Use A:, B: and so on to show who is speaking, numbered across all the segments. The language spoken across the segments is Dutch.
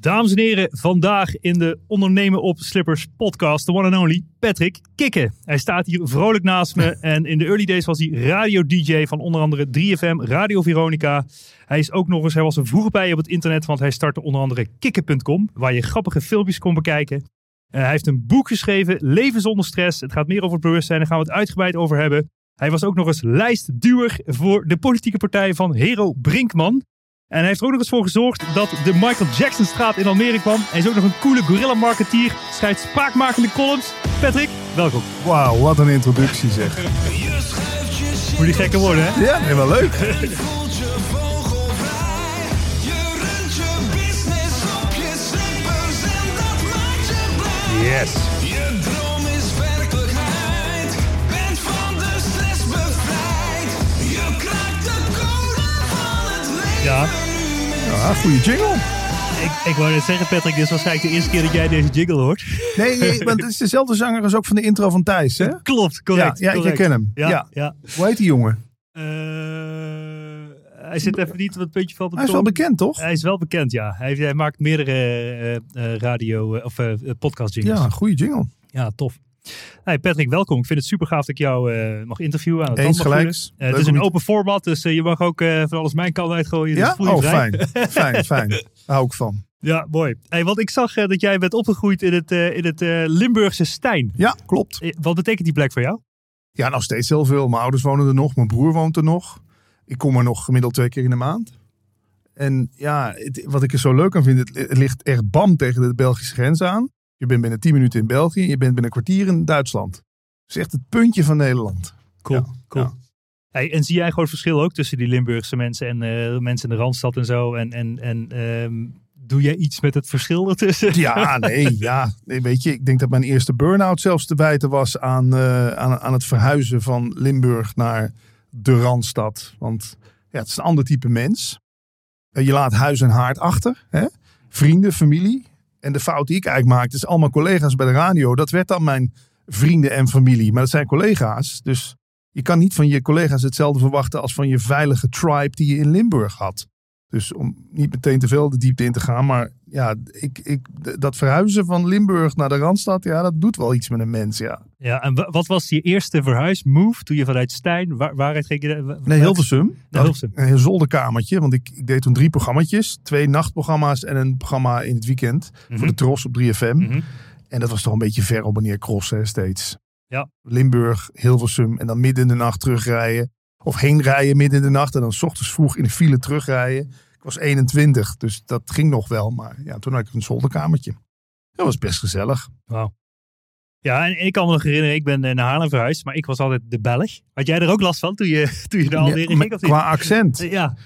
A: Dames en heren, vandaag in de Ondernemen op Slippers podcast, de one and only Patrick Kikken. Hij staat hier vrolijk naast me en in de early days was hij radio-dj van onder andere 3FM, Radio Veronica. Hij is ook nog eens, hij was er vroeger bij op het internet, want hij startte onder andere kikken.com, waar je grappige filmpjes kon bekijken. Uh, hij heeft een boek geschreven, Leven zonder stress. Het gaat meer over het bewustzijn, daar gaan we het uitgebreid over hebben. Hij was ook nog eens lijstduwer voor de politieke partij van Hero Brinkman. En hij heeft er ook nog eens voor gezorgd dat de Michael Jackson straat in Almere kwam. Hij is ook nog een coole gorilla marketeer. Schrijft spraakmakende columns. Patrick, welkom.
B: Wauw, wat een introductie zeg.
A: Moet die gekker worden, hè?
B: Ja, wel leuk.
A: Yes. Ja,
B: Ja, goede jingle.
A: ik, ik wou net zeggen, Patrick, dit is waarschijnlijk de eerste keer dat jij deze jingle hoort.
B: Nee, nee, want het is dezelfde zanger als ook van de intro van Thijs, hè?
A: Klopt, correct.
B: Ja, ja, ik herken hem.
A: Ja,
B: Ja.
A: ja.
B: Hoe heet die jongen?
A: Eh, hij zit even niet op het puntje van de
B: Hij is wel bekend, toch?
A: Hij is wel bekend, ja. Hij, hij maakt meerdere eh, eh, radio- of podcast jingles.
B: Ja, goede jingle.
A: Ja, tof. Hey Patrick, welkom. Ik vind het super gaaf dat ik jou eh, mag interviewen aan het
B: Eens gelijks.
A: voelen. Eh, het is een open format, dus eh, je mag ook van alles mijn kant uitgooien. Dus
B: Ja?
A: je
B: Oh, fijn. Fijn, fijn. Daar hou ik van.
A: Ja, mooi. Hey, want ik zag dat jij bent opgegroeid in het, in het Limburgse Stijn.
B: Ja, klopt.
A: Wat betekent die plek voor jou?
B: Ja, nog steeds heel veel. Mijn ouders wonen er nog. Mijn broer woont er nog. Ik kom er nog gemiddeld twee keer in de maand. En ja, het- wat ik er zo leuk aan vind, het, het ligt echt bam tegen de Belgische grens aan. Je bent binnen 10 minuten in België. Je bent binnen een kwartier in Duitsland. Het is echt het puntje van Nederland.
A: Cool,
B: Ja,
A: cool.
B: ja.
A: Hey, en zie jij gewoon het verschil ook tussen die Limburgse mensen en eh, mensen in de Randstad en zo? En, en, en ehm, doe jij iets met het verschil ertussen?
B: Ja, nee, ja. Nee, weet je, ik denk dat mijn eerste burn-out zelfs te wijten was aan, eh, aan, aan het verhuizen van Limburg naar de Randstad. Want ja, het is een ander type mens. Eh, Je laat huis en haard achter. Hè? Vrienden, familie. En de fout die ik eigenlijk maakte, is allemaal collega's bij de radio. Dat werd dan mijn vrienden en familie. Maar dat zijn collega's. Dus je kan niet van je collega's hetzelfde verwachten als van je veilige tribe die je in Limburg had. Dus om niet meteen te veel de diepte in te gaan. Maar ja, ik, ik, dat verhuizen van Limburg naar de Randstad, ja, dat doet wel iets met een mens, ja.
A: Ja, en wa- wat was je eerste verhuismove toen je vanuit Stijn, waar, waaruit ging je? wa-
B: Nee, Hilversum.
A: Naar Hilversum.
B: Een zolderkamertje, want ik, ik deed toen drie programma's. Twee nachtprogramma's en een programma in het weekend.
A: Mhm.
B: Voor de Tros op 3FM.
A: Mhm.
B: En dat was toch een beetje ver op wanneer crossen hè, steeds.
A: Ja.
B: Limburg, Hilversum en dan midden in de nacht terugrijden. Of heen rijden midden in de nacht en dan 's ochtends vroeg in de file terugrijden. Ik was 21, dus dat ging nog wel. Maar ja, toen had ik een zolderkamertje. Dat was best gezellig.
A: Wauw. Ja, en ik kan me nog herinneren, ik ben eh, naar Haarlem verhuisd, maar ik was altijd de Belg. Had jij er ook last van toen je, toen je naar Almere
B: Ja,
A: ging?
B: qua accent.
A: Ja,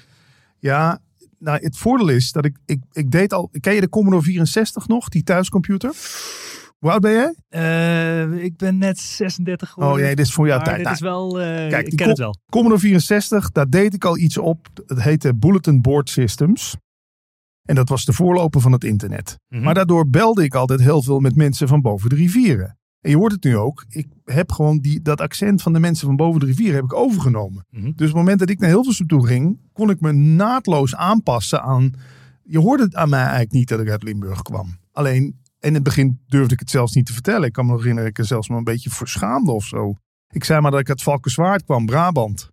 B: Ja, nou, het voordeel is dat ik, ik, ik deed al... Ken je de Commodore 64 nog, die thuiscomputer? Hoe oud ben jij?
A: Eh, ik ben net 36 geworden.
B: Oh nee, dit is voor jouw tijd.
A: dit
B: Nou,
A: is wel, eh,
B: Kijk,
A: ik ken het wel.
B: Commodore 64, daar deed ik al iets op. Het heette Bulletin Board Systems. En dat was de voorloper van het internet.
A: Mhm.
B: Maar daardoor belde ik altijd heel veel met mensen van boven de rivieren. En je hoort het nu ook. Ik heb gewoon die, dat accent van de mensen van boven de rivieren heb ik overgenomen.
A: Mhm.
B: Dus op het moment dat ik naar Hilversum toe ging, kon ik me naadloos aanpassen aan je hoorde het aan mij eigenlijk niet dat ik uit Limburg kwam. Alleen, in het begin durfde ik het zelfs niet te vertellen. Ik kan me nog herinneren dat ik er zelfs maar een beetje voor schaamde of zo. Ik zei maar dat ik uit Valkenswaard kwam, Brabant.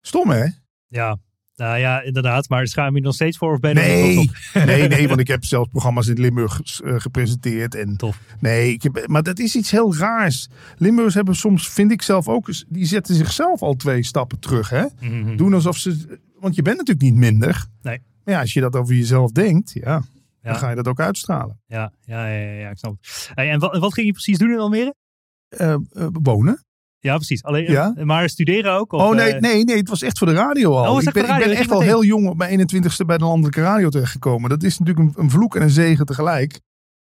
B: Stom hè?
A: Ja, nou ja, inderdaad. Maar schaam je nog steeds voor of ben je er nog
B: Nee,
A: op?
B: nee, nee, want ik heb zelfs programma's in Limburg eh, gepresenteerd. En
A: Tof.
B: Nee, ik heb, maar dat is iets heel raars. Limburgers hebben soms, vind ik zelf ook, die zetten zichzelf al twee stappen terug. Hè?
A: Mhm.
B: Doen alsof ze, want je bent natuurlijk niet minder.
A: Nee.
B: Maar ja, als je dat over jezelf denkt, Ja. Dan ga je dat ook uitstralen.
A: Ja, ja, ja, ja, ik snap het. Hey, en wat, wat ging je precies doen in Almere?
B: Eh, wonen?
A: Ja, precies. Alleen,
B: Ja.
A: eh, Maar studeren ook? Of,
B: oh nee, nee, nee, het was echt voor de radio al.
A: Oh,
B: ik ben,
A: radio?
B: ik ben echt al heel jong op mijn 21ste bij de landelijke radio terechtgekomen. Dat is natuurlijk een, een vloek en een zegen tegelijk.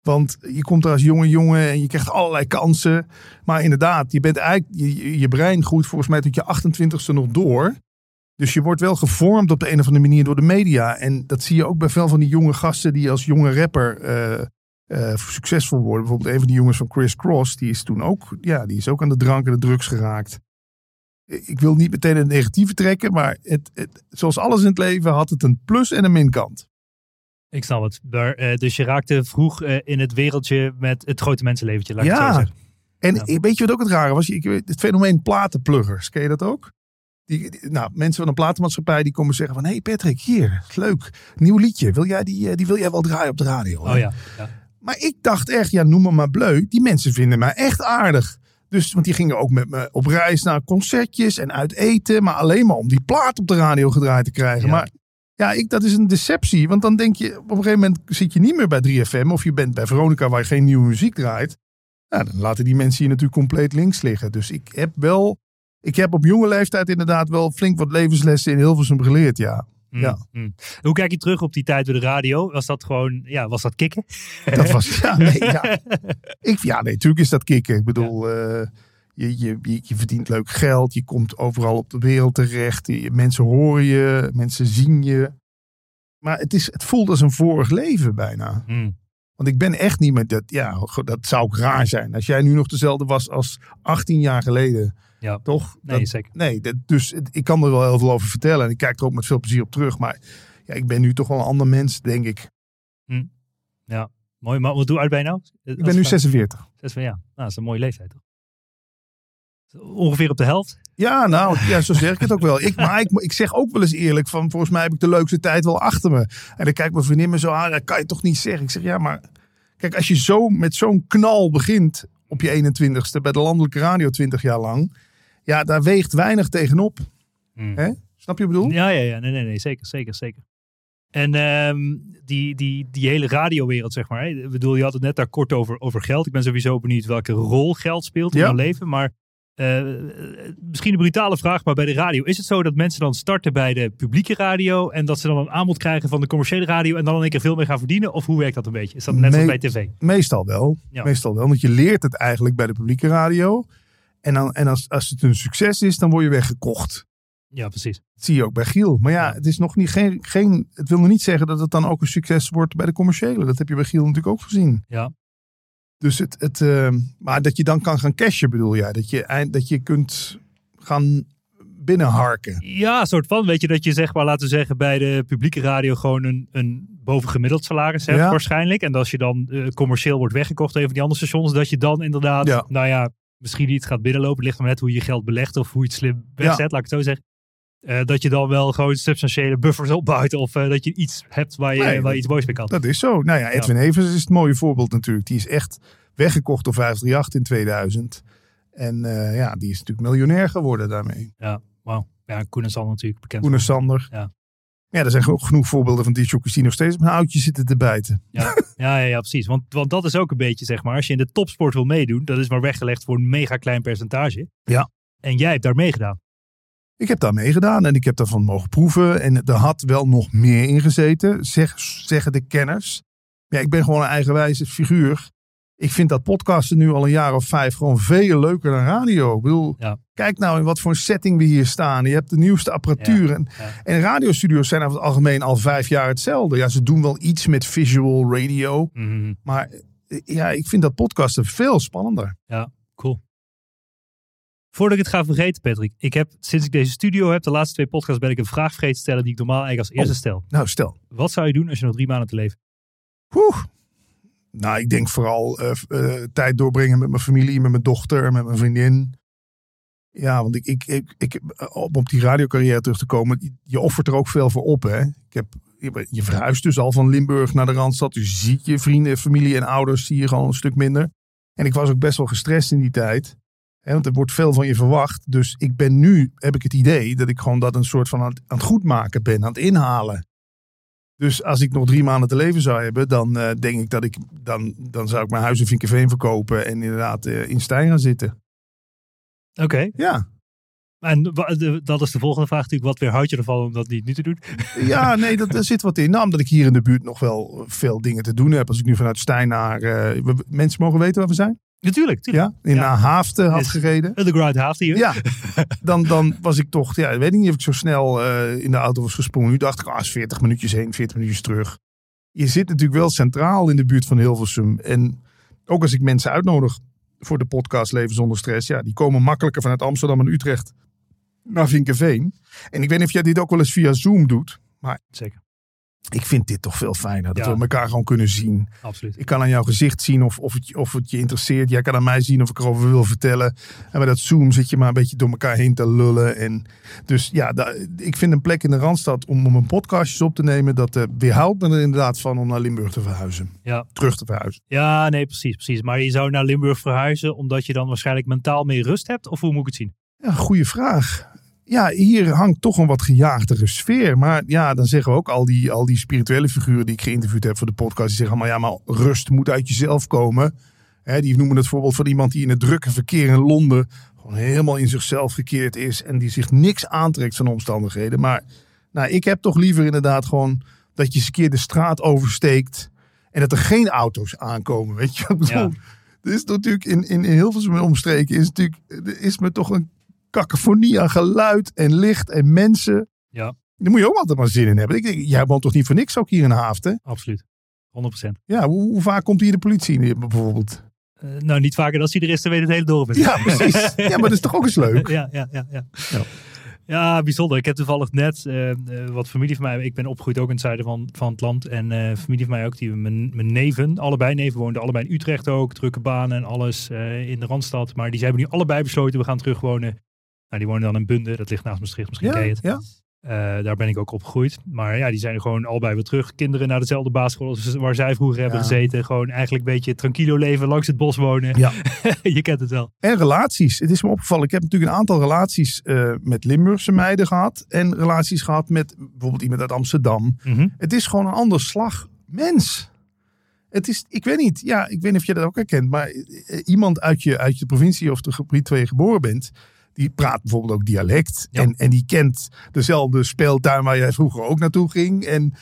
B: Want je komt er als jonge jongen en je krijgt allerlei kansen. Maar inderdaad, je, bent eigenlijk, je, je- je brein groeit volgens mij tot je 28ste nog door. Dus je wordt wel gevormd op de een of andere manier door de media. En dat zie je ook bij veel van die jonge gasten die als jonge rapper eh, eh, succesvol worden. Bijvoorbeeld een van die jongens van Chris Cross, die is toen ook, ja, die is ook aan de drank en de drugs geraakt. Ik wil niet meteen het negatieve trekken, maar het, het, zoals alles in het leven had het een plus en een minkant.
A: Ik snap het. Maar, eh, dus je raakte vroeg eh, in het wereldje met het grote mensenleventje, laat ik het zo
B: Ja,
A: zeggen.
B: en
A: Ja.
B: weet je wat ook het rare was? Ik Het fenomeen platenpluggers, ken je dat ook? Die, die- nou, mensen van een platenmaatschappij die komen zeggen van... Hé hey Patrick, hier, leuk, nieuw liedje. Wil jij die, eh, die wil jij wel draaien op de radio?
A: Oh ja. ja.
B: Maar ik dacht echt, ja, noem me maar bleu. Die mensen vinden mij echt aardig. Dus, want die gingen ook met me op reis naar concertjes en uit eten. Maar alleen maar om die plaat op de radio gedraaid te krijgen.
A: Ja.
B: Maar ja, ik, dat is een deceptie. Want dan denk je, op een gegeven moment zit je niet meer bij 3FM. Of je bent bij Veronica waar je geen nieuwe muziek draait. Ja, dan laten die mensen je natuurlijk compleet links liggen. Dus ik heb wel, ik heb op jonge leeftijd inderdaad wel flink wat levenslessen in Hilversum geleerd, ja.
A: Mm,
B: Ja.
A: mm. Hoe kijk je terug op die tijd bij de radio? Was dat gewoon, ja, was dat kicken?
B: Dat was, ja, nee, ja. Ik, ja, nee, natuurlijk is dat kicken. Ik bedoel, eh, je, je, je, je verdient leuk geld. Je komt overal op de wereld terecht. Je, mensen horen je, mensen zien je. Maar het, is, het voelt als een vorig leven bijna.
A: Mm.
B: Want ik ben echt niet meer dat. Ja, dat zou ook raar zijn. Als jij nu nog dezelfde was als 18 jaar geleden.
A: Ja.
B: Toch?
A: Nee, zeker.
B: nee dat, dus ik kan er wel heel veel over vertellen. En ik kijk er ook met veel plezier op terug. Maar ja, ik ben nu toch wel een ander mens, denk ik.
A: Mooi, maar wat doe uit bij nou?
B: Ik ben nu 46.
A: Zes van ja, nou, dat is een mooie leeftijd toch? Ongeveer op de helft.
B: Ja, nou, ja, zo zeg ik het ook wel. Ik, maar ik, ik zeg ook wel eens eerlijk van, volgens mij heb ik de leukste tijd wel achter me. En dan kijkt mijn vriendin me zo aan, dat kan je toch niet zeggen. Ik zeg, ja, maar kijk, als je zo met zo'n knal begint op je 21ste bij de landelijke radio 20 jaar lang. Ja, daar weegt weinig tegenop.
A: Mm.
B: Hè? Snap je wat ik bedoel?
A: Ja, ja, ja. Nee, nee, nee. Zeker, zeker, zeker. En ehm, die, die, die hele radiowereld, zeg maar. Hè? Ik bedoel, je had het net daar kort over, over geld. Ik ben sowieso benieuwd welke rol geld speelt in
B: Ja.
A: je leven. Maar eh, misschien een brutale vraag, maar bij de radio. Is het zo dat mensen dan starten bij de publieke radio en dat ze dan een aanbod krijgen van de commerciële radio en dan in één keer veel meer gaan verdienen? Of hoe werkt dat een beetje? Is dat net als
B: Nee.
A: bij tv?
B: Meestal wel.
A: Ja.
B: Meestal wel, want je leert het eigenlijk bij de publieke radio. En, dan, en als, als het een succes is, dan word je weggekocht.
A: Ja, precies.
B: Dat zie je ook bij Giel. Maar ja,
A: Ja.
B: het is nog niet geen, geen. Het wil nog niet zeggen dat het dan ook een succes wordt bij de commerciële. Dat heb je bij Giel natuurlijk ook gezien.
A: Ja.
B: Dus het, het eh, maar dat je dan kan gaan cashen, bedoel jij? Dat je, eind- dat je kunt gaan binnenharken.
A: Ja, soort van. Weet je dat je zeg maar, laten we zeggen, bij de publieke radio gewoon een, een bovengemiddeld salaris hebt
B: Ja.
A: waarschijnlijk. En als je dan eh, commercieel wordt weggekocht door een van die andere stations, dat je dan inderdaad,
B: Ja.
A: nou ja, misschien niet gaat binnenlopen. Het ligt maar net hoe je je geld belegt of hoe je het slim wegzet, laat ik het zo zeggen. Eh, dat je dan wel gewoon substantiële buffers opbouwt of eh, dat je iets hebt waar je,
B: Nee,
A: waar je iets moois mee kan.
B: Dat is zo. Nou ja, Edwin Evers is het mooie voorbeeld natuurlijk. Die is echt weggekocht door 538 in 2000. En eh, ja, die is natuurlijk miljonair geworden daarmee.
A: Wauw. Ja, Koen en San natuurlijk bekend.
B: Koen en Sander.
A: Ja.
B: Ja, er zijn ook genoeg voorbeelden van die jockeys die nog steeds op een oudje zitten te bijten.
A: Ja, ja, ja, ja, precies. Want, want dat is ook een beetje, zeg maar, als je in de topsport wil meedoen, dat is maar weggelegd voor een mega klein percentage.
B: Ja.
A: En jij hebt daar meegedaan.
B: Ik heb daar meegedaan en ik heb daarvan mogen proeven. En er had wel nog meer in gezeten, zeg, zeggen de kenners. Ja, ik ben gewoon een eigenwijze figuur. Ik vind dat podcasten nu al een jaar of vijf gewoon veel leuker dan radio. Ik bedoel,
A: Ja.
B: kijk nou in wat voor setting we hier staan. Je hebt de nieuwste apparatuur. en,
A: ja.
B: en radiostudio's zijn over het algemeen al vijf jaar hetzelfde. Ja, ze doen wel iets met visual radio.
A: Mhm.
B: Maar eh, ja, ik vind dat podcasten veel spannender.
A: Cool. Voordat ik het ga vergeten, Patrick. Ik heb, sinds ik deze studio heb, de laatste twee podcasts, ben ik een vraag vergeten te stellen die ik normaal eigenlijk als eerste
B: Oh.
A: stel.
B: Nou, stel.
A: Wat zou je doen als je nog drie maanden te leven?
B: Oeh. Nou, ik denk vooral eh, eh, tijd doorbrengen met mijn familie, met mijn dochter, met mijn vriendin. Ja, want ik, ik, ik, ik, om op die radiocarrière terug te komen, je offert er ook veel voor op. Hè? Ik heb, je- je verhuist dus al van Limburg naar de Randstad. Dus je ziet je vrienden, familie en ouders zie je gewoon een stuk minder. En ik was ook best wel gestrest in die tijd. Want er wordt veel van je verwacht. Dus ik ben nu, heb ik het idee, dat ik gewoon dat een soort van aan het, aan het goedmaken ben, aan het inhalen. Dus als ik nog drie maanden te leven zou hebben, dan eh, denk ik dat ik, dan, dan zou ik mijn huis in Vinkenveen verkopen en inderdaad eh, in Stijn gaan zitten.
A: Oké.
B: Ja.
A: En dat is de volgende vraag natuurlijk. Wat weerhoudt je ervan om dat niet nu te doen?
B: Ja, nee, dat, daar zit wat in. Nou, omdat ik hier in de buurt nog wel veel dingen te doen heb. Als ik nu vanuit Stijn naar... we- mensen mogen weten waar we zijn?
A: Natuurlijk. natuurlijk.
B: Ja, in
A: Ja.
B: naar Haaften had gereden.
A: Underground haalt hier.
B: Ja, dan, dan was ik toch... Ja, ik weet niet of ik zo snel eh, in de auto was gesprongen. Nu dacht ik, ah, is 40 minuutjes heen, 40 minuutjes terug. Je zit natuurlijk wel centraal in de buurt van Hilversum. En ook als ik mensen uitnodig voor de podcast Leven zonder stress. Ja, die komen makkelijker vanuit Amsterdam en Utrecht naar Vinkenveen. En ik weet niet of jij dit ook wel eens via Zoom doet.
A: Zeker.
B: Ik vind dit toch veel fijner. Dat
A: Ja.
B: we elkaar gewoon kunnen zien.
A: Absoluut.
B: Ik kan aan jouw gezicht zien of, of, het, je- of het je interesseert. Jij kan aan mij zien of ik erover wil vertellen. En bij dat Zoom zit je maar een beetje door elkaar heen te lullen. En dus ja, da- ik vind een plek in de Randstad om, om een podcastjes op te nemen. Dat eh, weerhoudt me er inderdaad van om naar Limburg te verhuizen.
A: Ja.
B: Terug te verhuizen.
A: ja, nee, precies, precies. Maar je zou naar Limburg verhuizen omdat je dan waarschijnlijk mentaal meer rust hebt? Of hoe moet ik het zien?
B: Ja, goede vraag. Ja, hier hangt toch een wat gejaagdere sfeer. Maar ja, dan zeggen we ook al die, al die spirituele figuren die ik geïnterviewd heb voor de podcast. Die zeggen allemaal, ja, maar rust moet uit jezelf komen. Hè, die noemen het voorbeeld van iemand die in het drukke verkeer in Londen gewoon helemaal in zichzelf gekeerd is. En die zich niks aantrekt van omstandigheden. Maar nou, ik heb toch liever inderdaad gewoon dat je eens een keer de straat oversteekt. En dat er geen auto's aankomen. Weet je wat ik bedoel?
A: Ja.
B: Er is natuurlijk in, in, in Hilversum en omstreken is, natuurlijk, is me toch een cacophonie aan geluid en licht en mensen.
A: Ja.
B: Daar moet je ook altijd maar zin in hebben. Ik denk, jij woont toch niet voor niks ook hier in Haaften?
A: Absoluut. 100%.
B: Ja, hoe, hoe vaak komt hier de politie in bijvoorbeeld?
A: Eh, nou, niet vaker dan als hij er is, dan weet het hele dorp. het.
B: Ja, precies. Ja, maar dat is toch ook eens leuk?
A: Ja, ja, ja, ja.
B: Ja.
A: Ja, bijzonder. Ik heb toevallig net eh, eh, wat familie van mij. Ik ben opgegroeid ook in het zuiden van, van het land. En familie van mij ook. Die, mijn, mijn neven, allebei neven woonden allebei in Utrecht ook. Drukke banen en alles in de Randstad. Maar die zijn nu allebei besloten, we gaan terug wonen. Nou, die wonen dan in Bunde. Dat ligt naast Maastricht. Misschien ken je
B: Ja,
A: het.
B: ja.
A: Eh, daar ben ik ook opgegroeid. Maar ja, die zijn gewoon allebei weer terug. Kinderen naar dezelfde basisschool als waar zij vroeger hebben
B: Ja.
A: gezeten. Gewoon eigenlijk een beetje tranquilo leven, langs het bos wonen.
B: Ja.
A: je kent het wel.
B: En relaties. Het is me opgevallen. Ik heb natuurlijk een aantal relaties eh, met Limburgse meiden gehad. En relaties gehad met bijvoorbeeld iemand uit Amsterdam.
A: Mhm.
B: Het is gewoon een ander slag mens. Het is, ik weet niet, ja, ik weet niet of je dat ook herkent, maar eh, iemand uit je, uit je provincie of de gebied waar je geboren bent, die praat bijvoorbeeld ook dialect.
A: Ja.
B: En, en die kent dezelfde speeltuin waar jij vroeger ook naartoe ging. En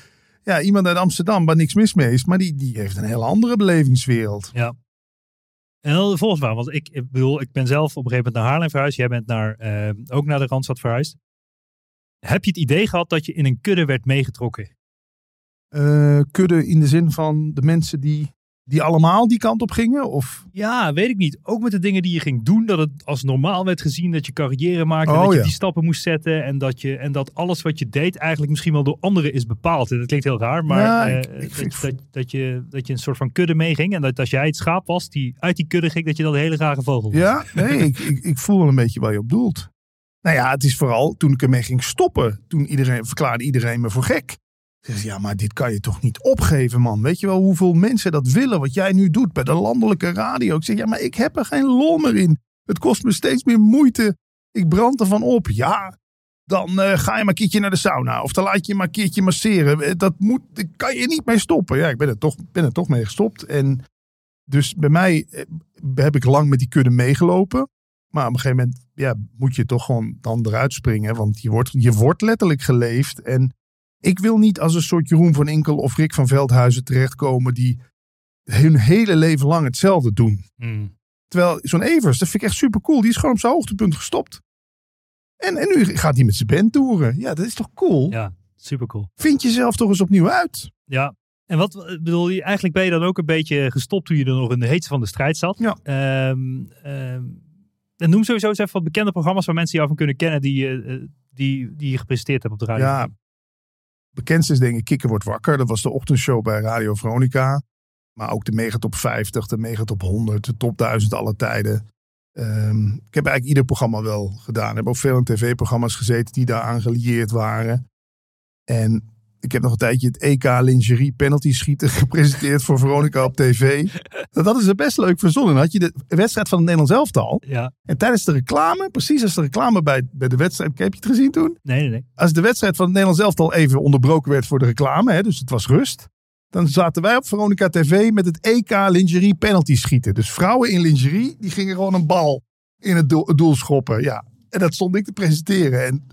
B: ja, iemand uit Amsterdam waar niks mis mee is, maar die, die heeft een hele andere belevingswereld.
A: Ja. En dan volgens mij, want ik, ik bedoel, ik ben zelf op een gegeven moment naar Haarlem verhuisd. Jij bent naar, eh, ook naar de Randstad verhuisd. Heb je het idee gehad dat je in een kudde werd meegetrokken?
B: Eh, kudde in de zin van de mensen die, die allemaal die kant op gingen? Of,
A: Ja, weet ik niet. Ook met de dingen die je ging doen, dat het als normaal werd gezien dat je carrière maakte,
B: Oh,
A: dat je
B: ja.
A: die stappen moest zetten en dat, je, en dat alles wat je deed eigenlijk misschien wel door anderen is bepaald. En dat klinkt heel raar, maar
B: Ja,
A: eh,
B: ik- ik
A: dat,
B: vind-
A: dat, dat, je, dat je een soort van kudde meeging en dat als jij het schaap was die uit die kudde ging, dat je dan een hele rare vogel was.
B: Ja, nee, ik, ik, ik voel wel een beetje waar je op doelt. Nou ja, het is vooral toen ik ermee ging stoppen. Toen iedereen, verklaarde iedereen me voor gek. Zeg ze, ja, maar dit kan je toch niet opgeven, man. Weet je wel hoeveel mensen dat willen, wat jij nu doet bij de landelijke radio. Ik zeg, ja, maar ik heb er geen lol meer in. Het kost me steeds meer moeite. Ik brand ervan op. Ja, dan eh, ga je maar een keertje naar de sauna. Of dan laat je maar een keertje masseren. Eh, Dat moet, kan je niet mee stoppen. Ja, ik ben er toch, ben er toch mee gestopt. En dus bij mij eh, heb ik lang met die kudde meegelopen. Maar op een gegeven moment ja, moet je toch gewoon dan eruit springen. Want je wordt, je wordt letterlijk geleefd. En ik wil niet als een soort Jeroen van Inkel of Rick van Veldhuizen terechtkomen. die hun hele leven lang hetzelfde doen.
A: Hmm.
B: Terwijl zo'n Evers, dat vind ik echt super cool. Die is gewoon op zijn hoogtepunt gestopt. En, en nu gaat hij met zijn band toeren. Ja, dat is toch cool?
A: Ja, super cool.
B: Vind jezelf toch eens opnieuw uit.
A: Ja. En wat ik bedoel je, eigenlijk ben je dan ook een beetje gestopt toen je er nog in de heetste van de strijd zat.
B: Ja.
A: Ehm, ehm, En noem sowieso eens even wat bekende programma's waar mensen jou van kunnen kennen die, eh, eh, die, die je gepresenteerd hebt op de radio.
B: Ja, bekendste is denk ik Kikker wordt wakker. Dat was de ochtendshow bij Radio Veronica. Maar ook de Megatop 50, de Megatop 100, de Top 1000 alle tijden. Ehm, ik heb eigenlijk ieder programma wel gedaan. Ik heb ook veel in tv-programma's gezeten die daaraan gelieerd waren. En ik heb nog een tijdje het EK lingerie penalty schieten gepresenteerd voor Veronica op tv. Dat is best leuk verzonnen. Dan had je de wedstrijd van het Nederlands elftal.
A: Ja.
B: En tijdens de reclame, precies als de reclame bij, bij de wedstrijd, heb je het gezien toen?
A: Nee, nee, nee.
B: als de wedstrijd van het Nederlands elftal even onderbroken werd voor de reclame, hè, dus het was rust. Dan zaten wij op Veronica TV met het EK lingerie penalty schieten. Dus vrouwen in lingerie, die gingen gewoon een bal in het doel, het doel schoppen. Ja. En dat stond ik te presenteren. En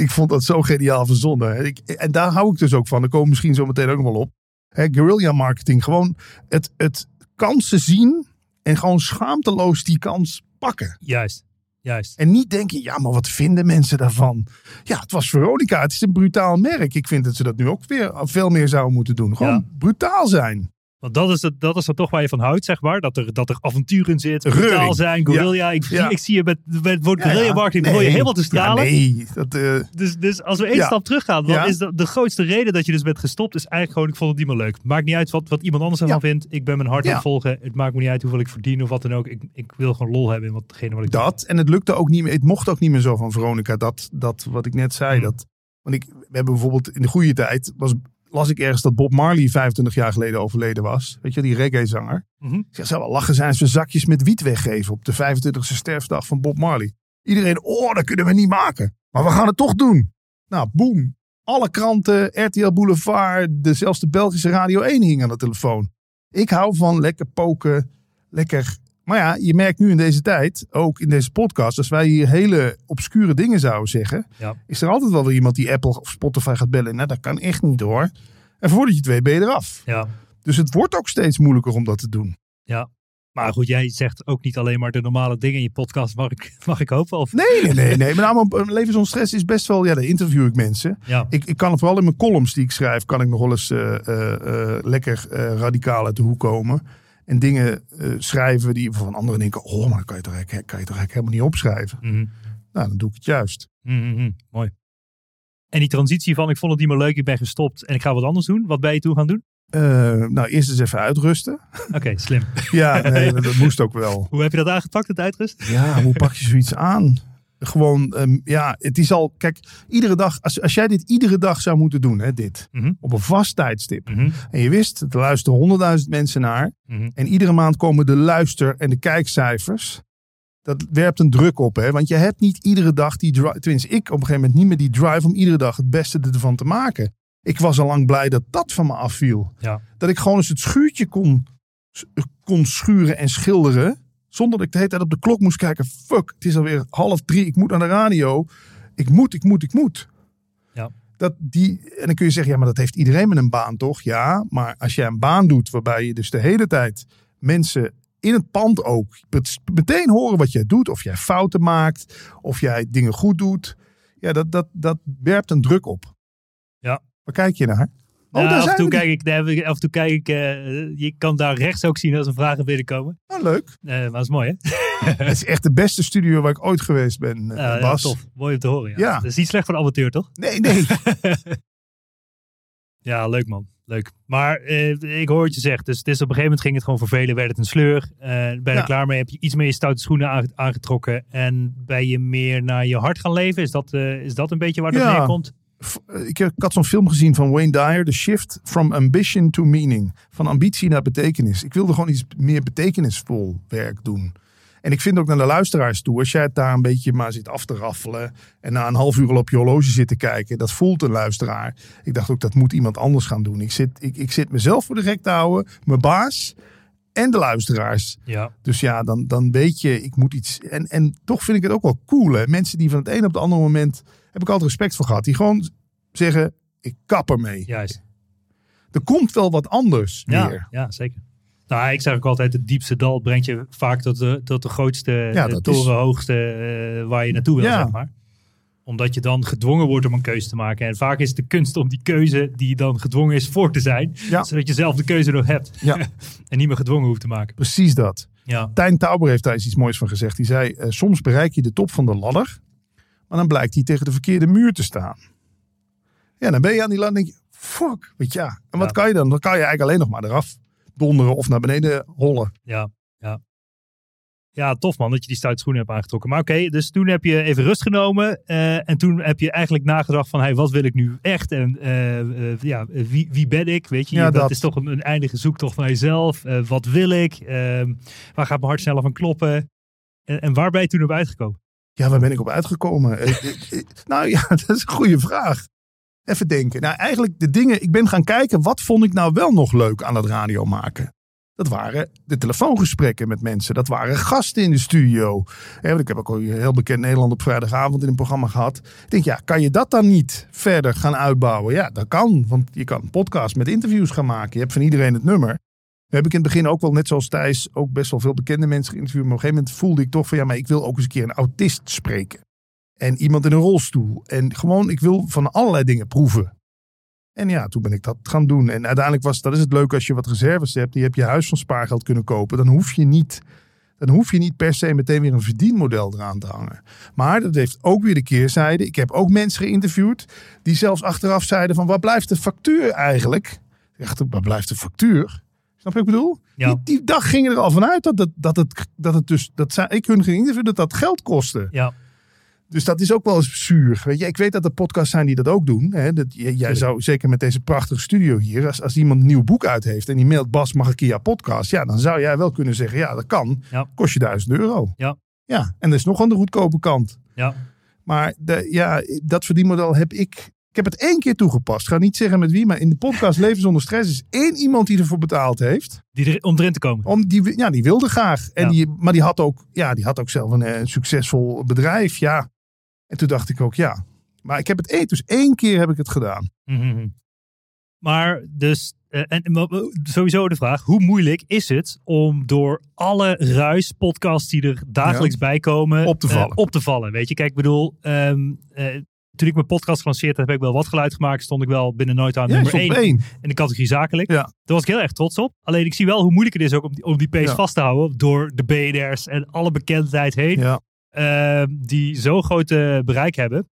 B: ik vond dat zo geniaal verzonnen. Ik, en daar hou ik dus ook van. Daar komen we misschien zo meteen ook nog wel op. Guerrilla marketing. Gewoon het, het kansen zien en gewoon schaamteloos die kans pakken.
A: Juist. Juist.
B: En niet denken, ja, maar wat vinden mensen daarvan? Ja, het was Veronica. Het is een brutaal merk. Ik vind dat ze dat nu ook weer veel meer zouden moeten doen. Gewoon
A: Ja.
B: brutaal zijn.
A: Want dat is, het, dat is er toch waar je van houdt, zeg maar. Dat er, dat er avontuur in zit. Brutaal zijn, gorilla. Ik,
B: Ja.
A: ik zie je met, met het woord
B: Ja,
A: gorilla
B: ja.
A: marketing.
B: Nee.
A: begon je helemaal te stralen.
B: Nee, dat, eh,
A: Dus, dus als we één stap teruggaan, dan is de grootste reden dat je dus bent gestopt, is eigenlijk gewoon, ik vond het niet meer leuk. Maakt niet uit wat, wat iemand anders ervan vindt. Ik ben mijn hart aan het volgen. Het maakt me niet uit hoeveel ik verdien of wat dan ook. Ik, ik wil gewoon lol hebben in watgene wat ik doe.
B: dat. En het lukte ook niet meer. Het mocht ook niet meer zo van Veronica. Dat, dat wat ik net zei.
A: Hmm.
B: Dat, want ik, we hebben bijvoorbeeld in de goede tijd. Was, las ik ergens dat Bob Marley 25 jaar geleden overleden was. Weet je, die reggae-zanger. Ik zeg, zou wel lachen zijn als we zakjes met wiet weggeven op de 25e sterfdag van Bob Marley. Iedereen, oh, dat kunnen we niet maken. Maar we gaan het toch doen. Nou, boom. Alle kranten, RTL Boulevard, de, zelfs de Belgische Radio 1 hing aan de telefoon. Ik hou van lekker poken, lekker... Maar ja, je merkt nu in deze tijd, ook in deze podcast, als wij hier hele obscure dingen zouden zeggen,
A: Ja.
B: is er altijd wel weer iemand die Apple of Spotify gaat bellen. Nou, dat kan echt niet hoor. En voordat je het weet, ben je eraf.
A: Ja.
B: Dus het wordt ook steeds moeilijker om dat te doen.
A: Maar goed, jij zegt ook niet alleen maar de normale dingen in je podcast, mag ik, mag ik hopen? Of,
B: Nee, nee, nee. nee. Met name op Leven zonder stress is best wel... Ja, daar interview ik mensen.
A: Ja.
B: Ik, ik kan vooral in mijn columns die ik schrijf... kan ik nog wel eens eh, eh, eh, lekker eh, radicaal uit de hoek komen. En dingen eh, schrijven die van anderen denken... oh, maar kan je toch, eigenlijk- kan je toch eigenlijk helemaal niet opschrijven.
A: Mhm.
B: Nou, dan doe ik het juist.
A: Mhm, mhm. Mooi. En die transitie van ik vond het niet meer leuk, ik ben gestopt en ik ga wat anders doen. Wat ben je toen gaan doen?
B: Eh, nou, eerst eens even uitrusten.
A: Oké, slim.
B: Ja, nee, dat, dat moest ook wel.
A: Hoe heb je dat aangepakt, het uitrust?
B: Ja, hoe pak je zoiets aan? Gewoon, ehm, ja, het is al... Kijk, iedere dag... Als, als jij dit iedere dag zou moeten doen, hè, dit...
A: Mhm.
B: op een vast tijdstip...
A: Mhm.
B: En je wist, er luisteren honderdduizend mensen naar.
A: Mhm.
B: En iedere maand komen de luister- en de kijkcijfers. Dat werpt een druk op, hè? Want je hebt niet iedere dag die drive. Tenminste, ik op een gegeven moment niet meer die drive om iedere dag het beste ervan te maken. Ik was al lang blij dat dat van me afviel.
A: Ja.
B: Dat ik gewoon eens het schuurtje kon, kon schuren en schilderen. Zonder dat ik de hele tijd op de klok moest kijken. Fuck, het is alweer half drie. Ik moet naar de radio. Ik moet, ik moet, ik moet.
A: Ja.
B: Dat die, en dan kun je zeggen, ja, maar dat heeft iedereen met een baan, toch? Ja, maar als jij een baan doet waarbij je dus de hele tijd mensen in het pand ook met- meteen horen wat jij doet. Of jij fouten maakt, of jij dingen goed doet. Ja, dat, dat, dat werpt een druk op.
A: Ja.
B: Waar kijk je naar? Oh,
A: Ja,
B: daar
A: af, en toe kijk ik, nee, af en toe kijk ik, je kan daar rechts ook zien als er vragen binnenkomen.
B: Oh, leuk.
A: Eh, maar dat is mooi, hè?
B: Het is echt de beste studio waar ik ooit geweest ben, eh,
A: Ja,
B: Bas.
A: tof. Mooi om te horen. Ja.
B: Ja.
A: Dat is niet slecht voor de amateur, toch?
B: Nee, nee.
A: Ja, leuk man. Leuk. Maar eh, ik hoor wat je zegt. Dus, dus op een gegeven moment ging het gewoon vervelen. Werd het een sleur. Ben je
B: Ja.
A: er klaar mee? Heb je iets meer je stoute schoenen aange- aangetrokken. En ben je meer naar je hart gaan leven? Is dat, is dat een beetje waar het
B: Ja.
A: neerkomt?
B: Eh, Ik, ik had zo'n film gezien van Wayne Dyer, The Shift from Ambition to Meaning. Van ambitie naar betekenis. Ik wilde gewoon iets meer betekenisvol werk doen. En ik vind ook naar de luisteraars toe, als jij het daar een beetje maar zit af te raffelen. en na een half uur al op je horloge zit te kijken, dat voelt een luisteraar. Ik dacht ook, dat moet iemand anders gaan doen. Ik zit, ik, ik zit mezelf voor de gek te houden, mijn baas en de luisteraars.
A: Ja.
B: Dus ja, dan, dan weet je, ik moet iets. En, en toch vind ik het ook wel cool. Hè? Mensen die van het een op het andere moment. Heb ik altijd respect voor gehad. Die gewoon zeggen: ik kap ermee.
A: Juist.
B: Er komt wel wat anders
A: Ja,
B: weer.
A: ja, zeker. Nou, ik zeg ook altijd, het diepste dal brengt je vaak tot de, tot de grootste,
B: Ja,
A: de
B: dat is-
A: torenhoogste eh, waar je naartoe wil,
B: Ja.
A: zeg maar. Omdat je dan gedwongen wordt om een keuze te maken. En vaak is het de kunst om die keuze die je dan gedwongen is voor te zijn.
B: Ja.
A: Zodat je zelf de keuze nog hebt.
B: Ja.
A: en niet meer gedwongen hoeft te maken.
B: Precies dat.
A: Ja.
B: Tijn Tauber heeft daar eens iets moois van gezegd. Die zei, eh, soms bereik je de top van de ladder, maar dan blijkt hij tegen de verkeerde muur te staan. Ja, dan ben je aan die denk je, fuck, weet je, ja. En wat
A: Ja.
B: kan je dan? Dan kan je eigenlijk alleen nog maar eraf donderen of naar beneden hollen.
A: Ja, ja. Ja, tof man dat je die stoute schoenen hebt aangetrokken. Maar oké, dus toen heb je even rust genomen. eh, en toen heb je eigenlijk nagedacht van, hey, wat wil ik nu echt? En eh, eh, ja, wie, wie ben ik? Weet je,
B: Ja,
A: dat,
B: dat.
A: is toch een, een eindige zoektocht naar jezelf. Wat wil ik? Ehm, waar gaat mijn hart sneller van kloppen? En, en waar ben je toen op uitgekomen?
B: Ja, waar ben ik op uitgekomen? Eh, eh, eh, nou ja, dat is een goede vraag. Even denken. Nou, eigenlijk de dingen, ik ben gaan kijken, wat vond ik nou wel nog leuk aan het radio maken? Dat waren de telefoongesprekken met mensen. Dat waren gasten in de studio. Ik heb ook al heel bekend Nederland op vrijdagavond in een programma gehad. Ik denk, ja, kan je dat dan niet verder gaan uitbouwen? Ja, dat kan. Want je kan een podcast met interviews gaan maken. Je hebt van iedereen het nummer. Heb ik in het begin ook wel, net zoals Thijs, ook best wel veel bekende mensen geïnterviewd. Maar op een gegeven moment voelde ik toch van, ja, maar ik wil ook eens een keer een autist spreken. En iemand in een rolstoel. En gewoon, ik wil van allerlei dingen proeven. En ja, toen ben ik dat gaan doen. En uiteindelijk was, dat is het leuke als je wat reserves hebt. Die heb je huis van spaargeld kunnen kopen. Dan hoef je niet, dan hoef je niet per se meteen weer een verdienmodel eraan te hangen. Maar dat heeft ook weer de keerzijde. Ik heb ook mensen geïnterviewd die zelfs achteraf zeiden van, waar blijft de factuur eigenlijk? Echt, waar blijft de factuur? Snap je wat ik bedoel?
A: Ja.
B: Die, die dag gingen er al vanuit dat het, dat het, dat het dus, dat zij, ik hun ging interviewen, dat dat geld kostte.
A: Ja,
B: Dus dat is ook wel eens zuur. Weet je, ik weet dat er podcasts zijn die dat ook doen. Hè? Dat, jij zou zeker met deze prachtige studio hier, als, als iemand een nieuw boek uit heeft en die mailt Bas, mag ik hier jouw podcast? Ja, dan zou jij wel kunnen zeggen, ja, dat kan.
A: Ja.
B: Kost je duizend euro.
A: Ja.
B: Ja, en dat is nog aan de goedkope kant.
A: ja,
B: Maar de, ja, dat verdienmodel heb ik. Ik heb het één keer toegepast. Ik ga niet zeggen met wie, maar in de podcast Leven zonder stress is één iemand die ervoor betaald heeft.
A: die er, om erin te komen.
B: Om die, ja, die wilde graag. En
A: Ja.
B: die, maar die had, ook, ja, die had ook zelf een, eh, een succesvol bedrijf. Ja. En toen dacht ik ook, ja. Maar ik heb het één, dus één keer heb ik het gedaan.
A: Mhm. Maar dus, eh, en eh, sowieso de vraag, hoe moeilijk is het om door alle ruis podcasts die er dagelijks bij komen,
B: Op te vallen.
A: op te vallen? Weet je, kijk, ik bedoel, ehm, eh, toen ik mijn podcast gelanceerd heb, heb ik wel wat geluid gemaakt. Stond ik wel binnen nooit aan
B: Ja,
A: nummer
B: stond op
A: 1
B: één.
A: in de categorie zakelijk.
B: Ja.
A: Daar was ik heel erg trots op. Alleen ik zie wel hoe moeilijk het is ook om die, om die pace
B: Ja.
A: vast te houden door de BNR's en alle bekendheid heen
B: Ja.
A: ehm, die zo'n groot eh, bereik hebben.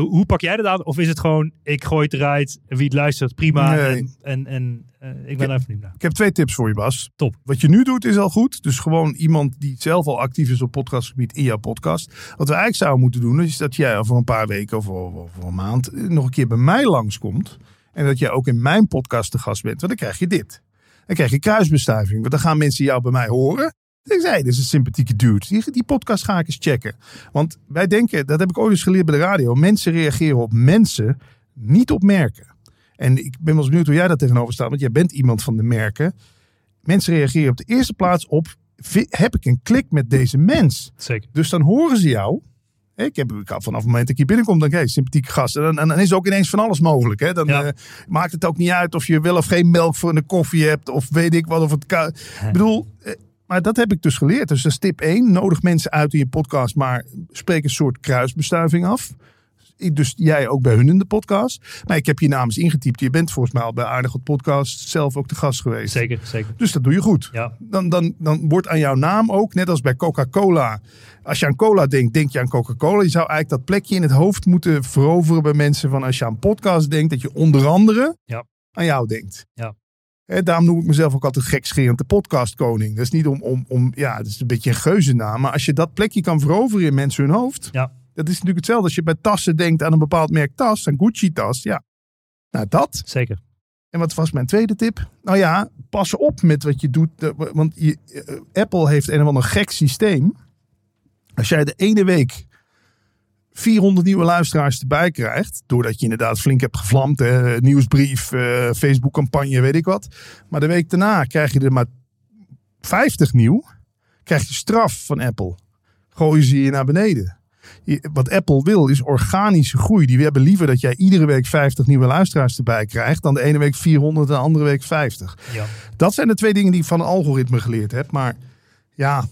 A: Hoe pak jij dat aan? Of is het gewoon, ik gooi het eruit, wie het luistert, prima.
B: Nee.
A: En, en, en eh, ik ben even naar.
B: Ik heb twee tips voor je, Bas.
A: Top.
B: Wat je nu doet is al goed. Dus gewoon iemand die zelf al actief is op podcastgebied in jouw podcast. Wat we eigenlijk zouden moeten doen, is dat jij over een paar weken of over een maand nog een keer bij mij langskomt. En dat jij ook in mijn podcast te gast bent. Want dan krijg je dit. Dan krijg je kruisbestuiving. Want dan gaan mensen jou bij mij horen. Dan zeg je, dit is een sympathieke dude. Die, die podcast ga ik eens checken. Want wij denken, dat heb ik ooit eens geleerd bij de radio. Mensen reageren op mensen, niet op merken. En ik ben wel eens benieuwd hoe jij daar tegenover staat. Want jij bent iemand van de merken. Mensen reageren op de eerste plaats op... Heb ik een klik met deze mens?
A: Zeker.
B: Dus dan horen ze jou. Ik, heb, ik vanaf het moment dat ik hier binnenkom, denk ik, hey, sympathieke gast. En dan, dan is ook ineens van alles mogelijk. Hè? Dan
A: Ja.
B: eh, maakt het ook niet uit of je wel of geen melk voor in de koffie hebt. Of weet ik wat. Of het ik bedoel, eh, maar dat heb ik dus geleerd. Dus dat is tip 1. Nodig mensen uit in je podcast, maar spreek een soort kruisbestuiving af. Dus jij ook bij hun in de podcast. Maar ik heb je namens ingetypt. Je bent volgens mij al bij Aardig Goed Podcast zelf ook de gast geweest.
A: Zeker, zeker.
B: Dus dat doe je goed.
A: Ja,
B: Dan, dan, dan wordt aan jouw naam ook, net als bij Coca-Cola. Als je aan cola denkt, denk je aan Coca-Cola. Je zou eigenlijk dat plekje in het hoofd moeten veroveren bij mensen van als je aan podcast denkt, dat je onder andere
A: Ja.
B: aan jou denkt.
A: Ja.
B: Daarom noem ik mezelf ook altijd gekscherend de podcastkoning. Dat is niet om, om, om, ja, dat is een beetje een geuzennaam. Maar als je dat plekje kan veroveren in mensen hun hoofd.
A: Ja.
B: Dat is natuurlijk hetzelfde als je bij tassen denkt aan een bepaald merk tas, een Gucci-tas. Ja, nou dat.
A: zeker.
B: En wat was mijn tweede tip? Nou ja, pas op met wat je doet. Want je, eh, Apple heeft een of ander gek systeem. Als jij de ene week 400 nieuwe luisteraars erbij krijgt. Doordat je inderdaad flink hebt gevlamd. Hè, nieuwsbrief, eh, Facebook-campagne, weet ik wat. Maar de week daarna krijg je er maar 50 nieuw. Krijg je straf van Apple. Gooien ze je naar beneden. Je- Wat Apple wil is organische groei. Die hebben liever dat jij iedere week 50 nieuwe luisteraars erbij krijgt. Dan de ene week 400 en de andere week 50.
A: Ja.
B: Dat zijn de twee dingen die ik van het algoritme geleerd heb. Maar ja,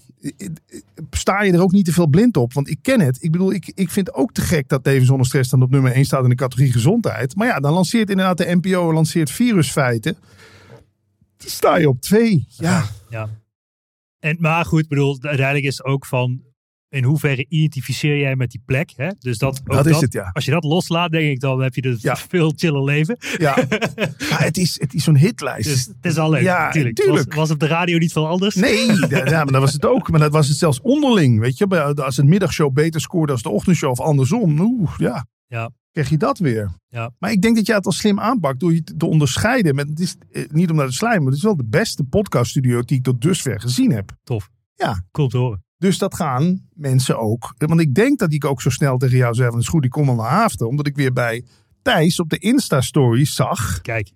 B: sta je er ook niet te veel blind op? Want ik ken het. Ik bedoel, ik, ik vind ook te gek dat Leven Zonder Stress dan op nummer 1 staat in de categorie gezondheid. Maar ja, dan lanceert inderdaad de NPO lanceert virusfeiten. Dan sta je op twee. Ja,
A: ja. En, maar goed, bedoel, uiteindelijk is ook van in hoeverre identificeer jij met die plek. Hè? Dus dat, ook
B: Dat is het, ja.
A: Als je dat loslaat, denk ik, dan heb je
B: Ja.
A: veel chiller leven.
B: Ja, maar het is, het is zo'n hitlijst.
A: Dus het is al leuk,
B: Ja,
A: natuurlijk.
B: tuurlijk.
A: Was, was op de radio niet veel anders?
B: Nee, ja, maar dat was het ook. Maar dat was het zelfs onderling. Weet je, als een middagshow beter scoorde als de ochtendshow of andersom. Oeh, ja.
A: Ja.
B: Krijg je dat weer.
A: Ja.
B: Maar ik denk dat jij het al slim aanpakt door je te onderscheiden. Met, het is eh, niet om naar de slijm, maar het is wel de beste podcaststudio die ik tot dusver gezien heb.
A: Tof.
B: Ja.
A: Cool te horen.
B: Dus dat gaan mensen ook. Want ik denk dat ik ook zo snel tegen jou zei: van is goed, ik kom wel naar Haafden. Omdat ik weer bij Thijs op de Insta-stories zag
A: Kijk,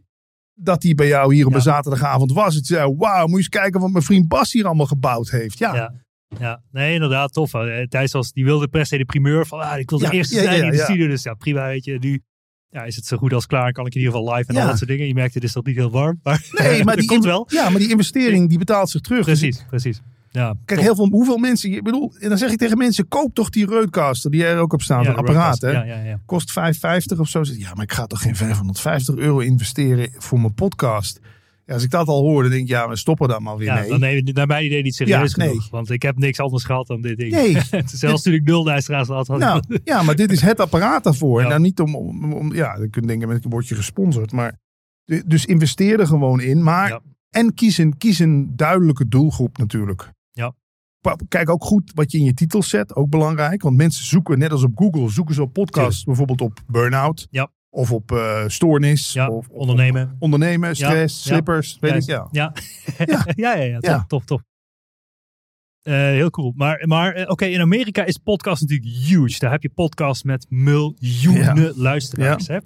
B: dat hij bij jou hier op een zaterdagavond was. Het zei: Wauw, moet je eens kijken wat mijn vriend Bas hier allemaal gebouwd heeft. Ja,
A: ja. Ja, nee, inderdaad, tof. Eh, Thijs was, die wilde per se de primeur van, ah, ik wil de
B: Ja,
A: eerste zijn in de studio. Dus ja, prima, weet je. Nu ja, is het zo goed als klaar. Kan ik in ieder geval live en
B: Ja.
A: al dat soort dingen. Je merkt, het is nog niet heel warm. Maar
B: Nee, maar
A: dat
B: die,
A: komt wel.
B: Ja, maar die investering die betaalt zich terug. Dus
A: Precies, precies. Ja,
B: Kijk, heel veel, hoeveel mensen, ik bedoel, en dan zeg ik tegen mensen, koop toch die Roadcaster die er ook op
A: Ja,
B: zo'n
A: de
B: apparaat, hè?
A: Ja.
B: Kost 5,50 of zo. Ja, maar ik ga toch geen 550 euro investeren voor mijn podcast. Ja, als ik dat al hoor, dan denk ik, ja, we stoppen dan maar weer
A: Ja,
B: mee.
A: dan neem je naar mijn idee niet serieus
B: Ja, nee.
A: genoeg. Want ik heb niks anders gehad dan dit ding.
B: Nee.
A: Zelfs toen ik nul luisteraars had. had
B: Nou, ja, maar dit is het apparaat daarvoor. En
A: Ja.
B: dan niet om, om, om- ja, dan kun je denken, met een word je gesponsord. Maar, dus investeer er gewoon in. Maar, en kies een, kies een duidelijke doelgroep natuurlijk. Kijk ook goed wat je in je titel zet, ook belangrijk. Want mensen zoeken, net als op Google, zoeken ze op podcasts bijvoorbeeld op burn-out.
A: Ja.
B: Of op eh, stoornis.
A: Ja,
B: of,
A: ondernemen.
B: ondernemen, stress,
A: ja.
B: slippers, weet ik, ja.
A: Ja,
B: Ja.
A: ja, ja, ja, tof,
B: Ja.
A: tof, tof. Eh, heel cool. Maar, maar eh, oké, in Amerika is podcast natuurlijk huge. Daar heb je podcast met miljoenen luisteraars. Hè?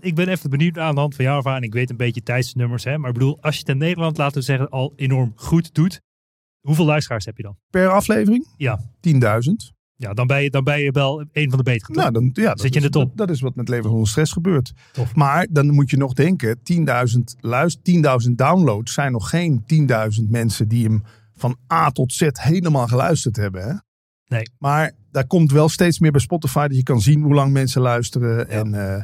A: Ik ben even benieuwd aan de hand van jouw ervaring. Ik weet een beetje tijdsnummers. Hè? Maar ik bedoel, als je het in Nederland, laten we zeggen, al enorm goed doet. Hoeveel luisteraars heb je dan?
B: Per aflevering?
A: Ja.
B: 10.000.
A: Ja, dan ben je, dan ben je wel een van de betere. toch?
B: Nou, dan, ja, dat
A: Zit je in
B: is-
A: de top.
B: Dat, dat is wat met Leven zonder Stress gebeurt.
A: Tof.
B: Maar dan moet je nog denken, 10.000 luister, 10.000 downloads zijn nog geen 10.000 mensen die hem van A tot Z helemaal geluisterd hebben. Hè?
A: Nee.
B: Maar daar komt wel steeds meer bij Spotify dat je kan zien hoe lang mensen luisteren. En, eh,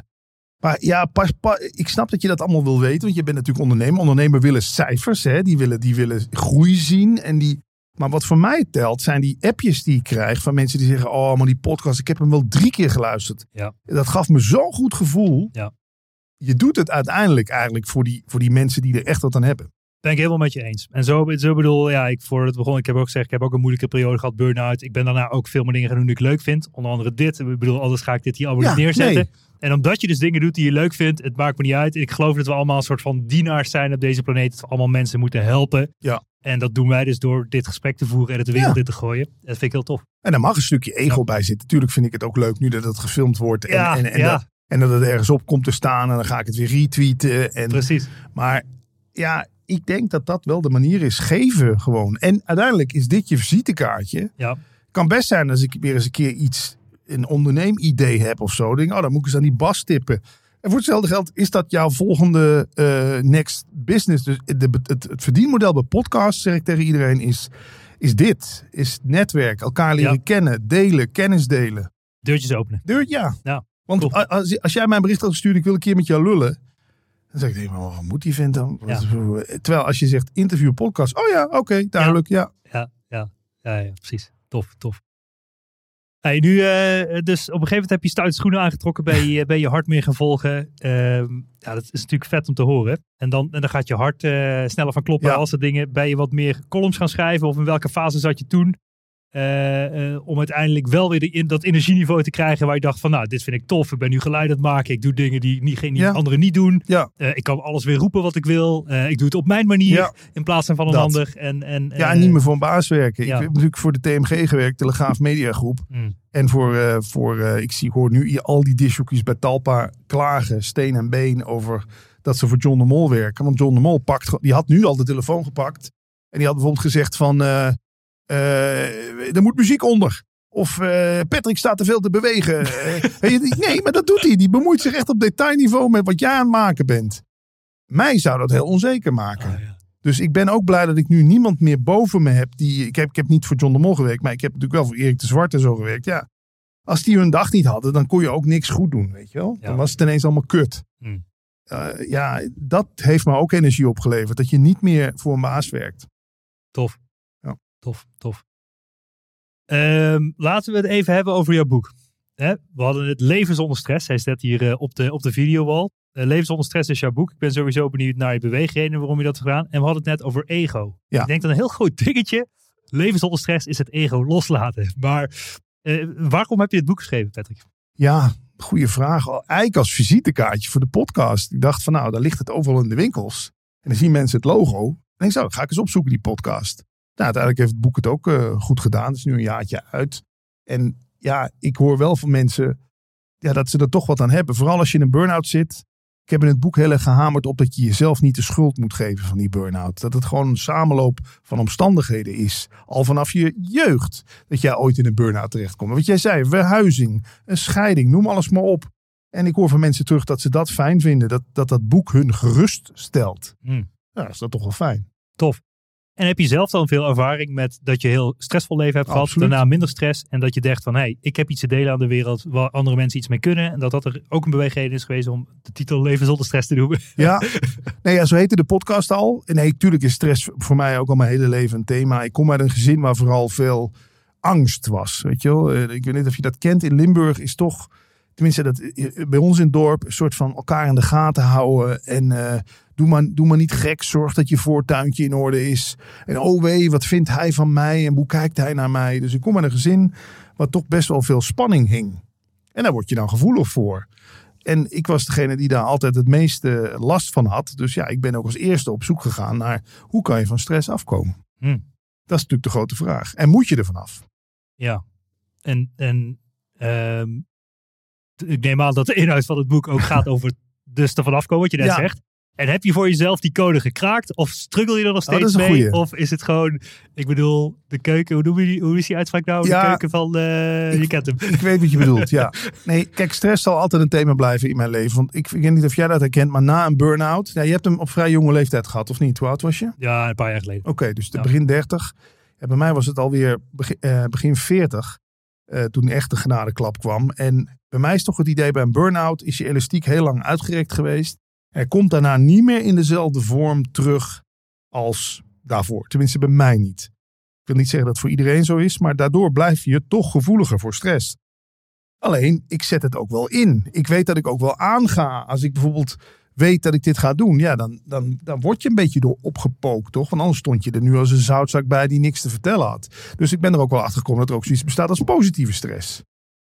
B: maar ja, pas, pa- ik snap dat je dat allemaal wil weten, want je bent natuurlijk ondernemer. Ondernemer willen cijfers, hè? Die, willen, die willen groei zien. En die, maar wat voor mij telt, zijn die appjes die ik krijg van mensen die zeggen: Oh, maar die podcast, ik heb hem wel drie keer geluisterd.
A: Ja.
B: Dat gaf me zo'n goed gevoel.
A: Ja.
B: Je doet het uiteindelijk eigenlijk voor die, voor die mensen die er echt wat aan hebben.
A: Ben ik helemaal met je eens. En zo, zo bedoel, ja, ik voor het begon, ik heb ook gezegd, ik heb ook een moeilijke periode gehad, burn-out. Ik ben daarna ook veel meer dingen gaan doen die ik leuk vind. Onder andere dit. Ik bedoel, anders ga ik dit hier allemaal
B: Ja,
A: niet neerzetten.
B: nee.
A: En omdat je dus dingen doet die je leuk vindt, het maakt me niet uit. Ik geloof dat we allemaal een soort van dienaars zijn op deze planeet. Dat we allemaal mensen moeten helpen.
B: Ja.
A: En dat doen wij dus door dit gesprek te voeren en het de wereld
B: Ja.
A: in te gooien. Dat vind ik heel tof.
B: En daar mag een stukje ego bij zitten. Tuurlijk vind ik het ook leuk nu dat het gefilmd wordt. En,
A: Ja,
B: en, en, dat, en dat het ergens op komt te staan. En dan ga ik het weer retweeten. En,
A: Precies.
B: Maar ja, ik denk dat dat wel de manier is. Geven gewoon. En uiteindelijk is dit je visitekaartje.
A: Ja.
B: kan best zijn als ik weer eens een keer iets, een onderneemidee heb of zo. Dan denk oh, dan moet ik eens aan die bas tippen. En voor hetzelfde geld is dat jouw volgende eh, next business. Dus de, het, het verdienmodel bij podcasts, zeg ik tegen iedereen, is, is dit. Is netwerk, elkaar leren
A: Ja.
B: kennen, delen, kennis delen.
A: Deurtjes openen.
B: Deur, ja.
A: Ja,
B: Want
A: cool.
B: als, als jij mij een bericht had gestuurd, ik wil een keer met jou lullen. Dan zeg ik, maar wat moet die vent dan?
A: Ja.
B: Terwijl als je zegt interview podcast. Oh ja, oké, duidelijk, ja.
A: Ja, ja, ja, ja, precies. Tof, tof. Hey, nu, eh, dus op een gegeven moment heb je stoute schoenen aangetrokken, ben je, ben je hart meer gaan volgen. Ehm, ja, dat is natuurlijk vet om te horen. En dan, en dan gaat je hart eh, sneller van kloppen
B: Ja.
A: als soort dingen. Ben je wat meer columns gaan schrijven of in welke fase zat je toen? Eh, om uiteindelijk wel weer de, in, dat energieniveau te krijgen waar je dacht van nou, dit vind ik tof. Ik ben nu geluid aan het maken. Ik doe dingen die, niet, geen,
B: Ja.
A: anderen niet doen.
B: Ja.
A: Eh, ik kan alles weer roepen wat ik wil. Ik doe het op mijn manier
B: Ja.
A: in plaats van van een ander. En, en,
B: Ja, en niet meer voor een baas werken. Ik heb natuurlijk voor de TMG gewerkt, Telegraaf Mediagroep.
A: mm,
B: En voor, voor ik zie, hoor nu al die dishoekjes bij Talpa klagen, steen en been, over dat ze voor John de Mol werken. Want John de Mol pakt, die had nu al de telefoon gepakt. En die had bijvoorbeeld gezegd van, er moet muziek onder. Of eh, Patrick staat te veel te bewegen. Eh, nee, maar dat doet hij. Die bemoeit zich echt op detailniveau met wat jij aan het maken bent. Mij zou dat heel onzeker maken.
A: ah, ja.
B: Dus ik ben ook blij dat ik nu niemand meer boven me heb. Die, ik, heb ik heb niet voor John de Mol gewerkt, maar ik heb natuurlijk wel voor Erik de Zwart en zo gewerkt. Ja. Als die hun dag niet hadden, dan kon je ook niks goed doen, weet je wel.
A: Ja.
B: Dan was het ineens allemaal kut. Eh, ja, dat heeft me ook energie opgeleverd. Dat je niet meer voor een baas werkt.
A: Tof. Tof, tof. Ehm, laten we het even hebben over jouw boek. We hadden het Leven zonder stress. Hij staat hier eh, op de, op de videowall. Eh, Leven zonder stress is jouw boek. Ik ben sowieso benieuwd naar je beweegredenen waarom je dat hebt gedaan. En we hadden het net over ego.
B: Ja.
A: Ik denk dat een heel groot dingetje. Leven zonder stress is het ego loslaten. Maar eh, waarom heb je het boek geschreven, Patrick?
B: Ja, goede vraag. Eigenlijk als visitekaartje voor de podcast. Ik dacht van nou, daar ligt het overal in de winkels. En dan zien mensen het logo. En ik zou, ga ik eens opzoeken die podcast. Nou, uiteindelijk heeft het boek het ook eh, goed gedaan. Het is nu een jaartje uit. En ja, ik hoor wel van mensen ja, dat ze er toch wat aan hebben. Vooral als je in een burn-out zit. Ik heb in het boek heel erg gehamerd op dat je jezelf niet de schuld moet geven van die burn-out. Dat het gewoon een samenloop van omstandigheden is. Al vanaf je jeugd dat jij ooit in een burn-out terechtkomt. Wat jij zei, verhuizing, een scheiding, noem alles maar op. En ik hoor van mensen terug dat ze dat fijn vinden. Dat dat, dat boek hun gerust stelt.
A: Hmm.
B: Ja, is dat toch wel fijn.
A: Tof. En heb je zelf dan veel ervaring met dat je heel stressvol leven hebt gehad,
B: Absoluut.
A: daarna minder stress en dat je dacht van hé, hey, ik heb iets te delen aan de wereld waar andere mensen iets mee kunnen en dat dat er ook een beweegreden is geweest om de titel Leven zonder stress te noemen.
B: Ja, nee, ja, zo heette de podcast al. En nee, tuurlijk is stress voor mij ook al mijn hele leven een thema. Ik kom uit een gezin waar vooral veel angst was. Weet je wel? Eh, Ik weet niet of je dat kent. In Limburg is toch, tenminste dat, eh, bij ons in het dorp, een soort van elkaar in de gaten houden. En eh, doe, maar, doe maar niet gek. Zorg dat je voortuintje in orde is. En oh wee, wat vindt hij van mij? En hoe kijkt hij naar mij? Dus ik kom uit een gezin waar toch best wel veel spanning hing. En daar word je dan gevoelig voor. En ik was degene die daar altijd het meeste last van had. Dus ja, ik ben ook als eerste op zoek gegaan naar hoe kan je van stress afkomen.
A: Hmm.
B: Dat is natuurlijk de grote vraag. En moet je er vanaf?
A: Ja. En, en ehm, ik neem aan dat de inhoud van het boek ook gaat over dus ervan afkomen, wat je net
B: Ja.
A: zegt. En heb je voor jezelf die code gekraakt? Of struggle je er nog
B: Oh,
A: steeds mee?
B: goeie.
A: Of is het gewoon, ik bedoel, de keuken, hoe, noem je die, hoe is die uitspraak nou?
B: Ja.
A: de keuken van, eh, je kent hem.
B: Ik weet wat je bedoelt, ja. Nee, kijk, stress zal altijd een thema blijven in mijn leven. Want ik, weet niet of jij dat herkent, maar na een burn-out... Ja, je hebt hem op vrij jonge leeftijd gehad, of niet? Hoe oud was je?
A: Ja, een paar jaar geleden.
B: Oké, dus de
A: Ja.
B: begin 30. Ja, bij mij was het alweer begin, eh, begin 40. Eh, toen echt de genadeklap kwam. En bij mij is toch het idee bij een burn-out is je elastiek heel lang uitgerekt geweest. Er komt daarna niet meer in dezelfde vorm terug als daarvoor. Tenminste bij mij niet. Ik wil niet zeggen dat voor iedereen zo is, maar daardoor blijf je toch gevoeliger voor stress. Alleen, ik zet het ook wel in. Ik weet dat ik ook wel aanga. Als ik bijvoorbeeld weet dat ik dit ga doen, ja, dan, dan, dan word je een beetje door opgepookt, toch? Want anders stond je er nu als een zoutzak bij die niks te vertellen had. Dus ik ben er ook wel achter gekomen dat er ook zoiets bestaat als positieve stress.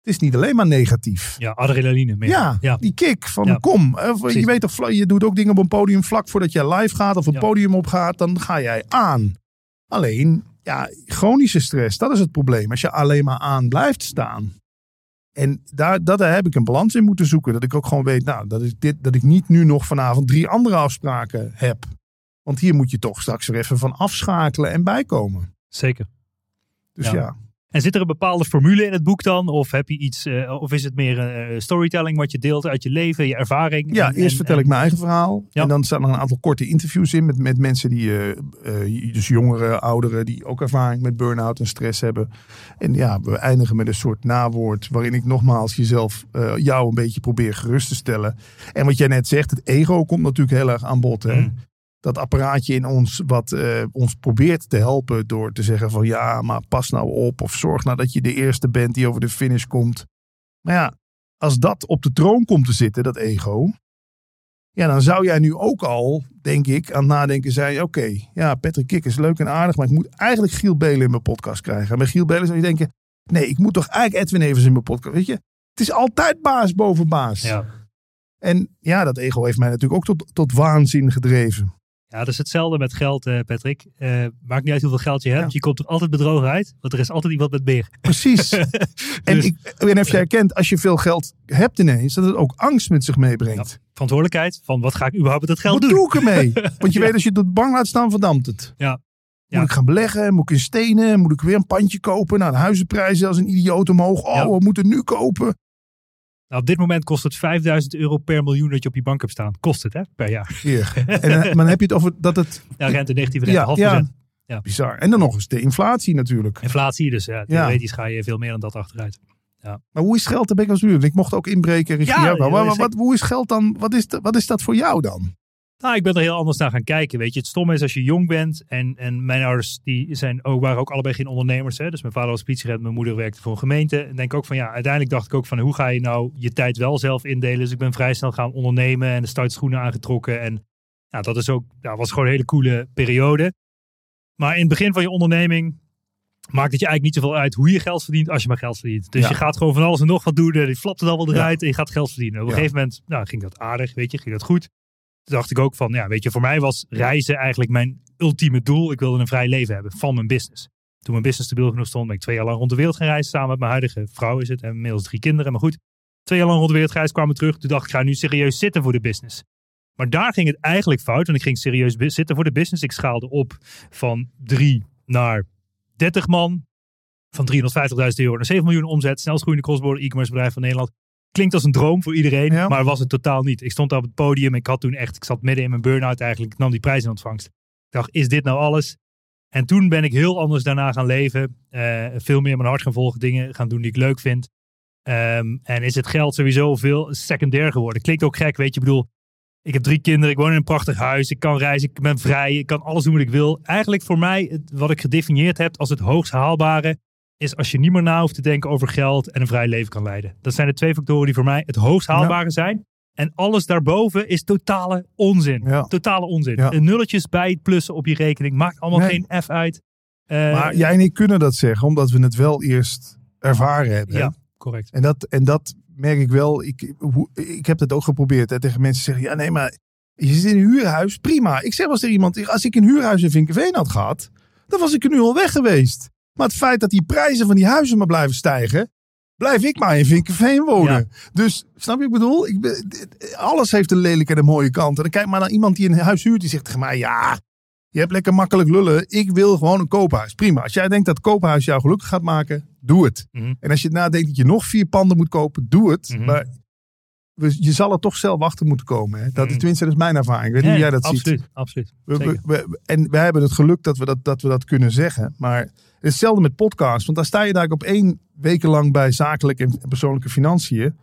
B: Het is niet alleen maar negatief.
A: Ja, adrenaline meer.
B: Ja,
A: ja.
B: die kick van
A: Ja.
B: kom. Je weet toch, je doet ook dingen op een podium vlak voordat jij live gaat of het
A: Ja.
B: podium opgaat, dan ga jij aan. Alleen, ja, chronische stress, dat is het probleem. Als je alleen maar aan blijft staan. En daar, dat, daar heb ik een balans in moeten zoeken. Dat ik ook gewoon weet, nou, dat, ik dit, dat ik niet nu nog vanavond drie andere afspraken heb. Want hier moet je toch straks er even van afschakelen en bijkomen.
A: Zeker.
B: Dus
A: Ja.
B: ja,
A: En zit er een bepaalde formule in het boek dan? Of heb je iets, eh, of is het meer eh, storytelling wat je deelt uit je leven, je ervaring?
B: Ja,
A: En-
B: eerst
A: en-
B: vertel
A: en-
B: ik mijn eigen verhaal.
A: Ja.
B: En dan staan er een aantal korte interviews in met, met mensen die, eh, eh, dus jongeren, ouderen, die ook ervaring met burn-out en stress hebben. En ja, we eindigen met een soort nawoord waarin ik nogmaals jezelf, jou een beetje probeer gerust te stellen. En wat jij net zegt, het ego komt natuurlijk heel erg aan bod. Hè?
A: Mm.
B: Dat apparaatje in ons wat eh, ons probeert te helpen door te zeggen van ja, maar pas nou op of zorg nou dat je de eerste bent die over de finish komt. Maar ja, als dat op de troon komt te zitten, dat ego, ja, dan zou jij nu ook al, denk ik, aan het nadenken zijn: oké, ja, Patrick Kik is leuk en aardig, maar ik moet eigenlijk Giel Belen in mijn podcast krijgen. En bij Giel Belen zou je denken: nee, ik moet toch eigenlijk Edwin Evers in mijn podcast. Weet je, het is altijd baas boven baas.
A: Ja.
B: En ja, dat ego heeft mij natuurlijk ook tot, tot waanzin gedreven.
A: Ja, dat is hetzelfde met geld, eh, Patrick. Eh, maakt niet uit hoeveel geld je hebt.
B: Ja.
A: Je komt er altijd bedrogen uit, want er is altijd iemand met meer.
B: Precies. En
A: Dus-
B: ik niet of jij herkent, als je veel geld hebt ineens, dat het ook angst met zich meebrengt.
A: Verantwoordelijkheid van wat ga ik überhaupt met dat geld
B: Wat
A: doen?
B: doe ik ermee? Want je weet, als je het bank laat staan, verdampt het.
A: Ja.
B: Moet
A: Ja.
B: ik gaan beleggen? Moet ik in stenen? Moet ik weer een pandje kopen? Nou, de huizenprijzen als een idioot omhoog. Oh,
A: Ja.
B: we moeten nu kopen.
A: Nou, op dit moment kost het 5000 euro per miljoen dat je op je bank hebt staan. Kost het, hè, per jaar.
B: Hier. en, eh, maar dan heb je het over dat het...
A: Ja, rente, negatieve rente,
B: Ja,
A: half
B: ja.
A: procent. Ja.
B: Bizar. En dan nog eens de inflatie natuurlijk.
A: Inflatie, dus ja, theoretisch ga je veel meer dan dat achteruit.
B: Maar hoe is geld? Daar ben ik als. Ik mocht ook inbreken richting
A: Ja,
B: jou. Maar
A: ja,
B: wat, hoe is geld dan? Wat is, dat- wat is dat voor jou dan?
A: Nou, ik ben er heel anders naar gaan kijken. Weet je, het stomme is als je jong bent. En, en mijn ouders die zijn ook, waren ook allebei geen ondernemers. Hè? Dus mijn vader was politieagent, mijn moeder werkte voor een gemeente. En denk ook van ja, uiteindelijk dacht ik ook van hoe ga je nou je tijd wel zelf indelen. Dus ik ben vrij snel gaan ondernemen en de startschoenen aangetrokken. En ja, dat is ook, ja, was gewoon een hele coole periode. Maar in het begin van je onderneming maakt het je eigenlijk niet zoveel uit hoe je geld verdient als je maar geld verdient. Dus
B: Ja.
A: je gaat gewoon van alles en nog wat doen. en Die flapt het allemaal
B: Ja.
A: eruit en je gaat geld verdienen. Op een
B: Ja.
A: gegeven moment nou, ging dat aardig, weet je, ging dat goed. Dacht ik ook van, ja, weet je, voor mij was reizen eigenlijk mijn ultieme doel. Ik wilde een vrij leven hebben van mijn business. Toen mijn business stabiel genoeg stond, ben ik twee jaar lang rond de wereld gaan reizen. Samen met mijn huidige vrouw is het. En inmiddels drie kinderen. Maar goed, twee jaar lang rond de wereld gereisd, kwamen terug. Toen dacht ik, ga nu serieus zitten voor de business. Maar daar ging het eigenlijk fout. Want ik ging serieus zitten voor de business. Ik schaalde op van drie naar 30 man. Van 350.000 euro naar 7 miljoen omzet. Snelst groeiende crossborder e-commerce bedrijf van Nederland. Klinkt als een droom voor iedereen,
B: Ja.
A: maar was het totaal niet. Ik stond daar op het podium. Ik had toen echt, ik zat midden in mijn burn-out eigenlijk. Ik nam die prijs in ontvangst. Ik dacht, is dit nou alles? En toen ben ik heel anders daarna gaan leven. Eh, veel meer mijn hart gaan volgen. Dingen gaan doen die ik leuk vind. Ehm, en is het geld sowieso veel secundair geworden. Klinkt ook gek, weet je. Ik bedoel, ik heb drie kinderen. Ik woon in een prachtig huis. Ik kan reizen. Ik ben vrij. Ik kan alles doen wat ik wil. Eigenlijk voor mij, wat ik gedefinieerd heb als het hoogst haalbare, is als je niet meer na hoeft te denken over geld en een vrij leven kan leiden. Dat zijn de twee factoren die voor mij het hoogst haalbare zijn. En alles daarboven is totale onzin.
B: Ja.
A: Totale onzin.
B: Ja.
A: Nulletjes bij het plussen op je rekening maakt allemaal
B: Nee.
A: geen F uit. Eh,
B: Maar jij en ik kunnen dat zeggen, omdat we het wel eerst ervaren hebben.
A: Ja, correct.
B: En dat, en dat merk ik wel. Ik, hoe, ik heb het ook geprobeerd. Hè, tegen mensen zeggen, ja nee, maar je zit in een huurhuis. Prima. Ik zeg eens tegen iemand, als ik een huurhuis in Vinkenveen had gehad, dan was ik er nu al weg geweest. Maar het feit dat die prijzen van die huizen maar blijven stijgen, blijf ik maar in Vinkenveen wonen. Dus, snap je wat ik bedoel? Ik alles heeft een lelijke en een mooie kant. En dan kijk maar naar iemand die een huis huurt, die zegt tegen mij, ja, je hebt lekker makkelijk lullen. Ik wil gewoon een koophuis. Prima. Als jij denkt dat koophuis jou gelukkig gaat maken, doe het.
A: Mhm.
B: En als je nadenkt dat je nog vier panden moet kopen, doe het.
A: Mhm.
B: Maar we- je zal er toch zelf achter moeten komen. Hè? Dat is
A: Mhm.
B: tenminste dat is mijn ervaring. Ik weet niet hoe jij dat
A: absoluut,
B: ziet.
A: Absoluut.
B: We, we, we- en wij hebben het geluk dat we dat, dat we dat kunnen zeggen. Maar het is hetzelfde met podcasts. Want daar sta je daar op één weken lang bij zakelijke en persoonlijke financiën.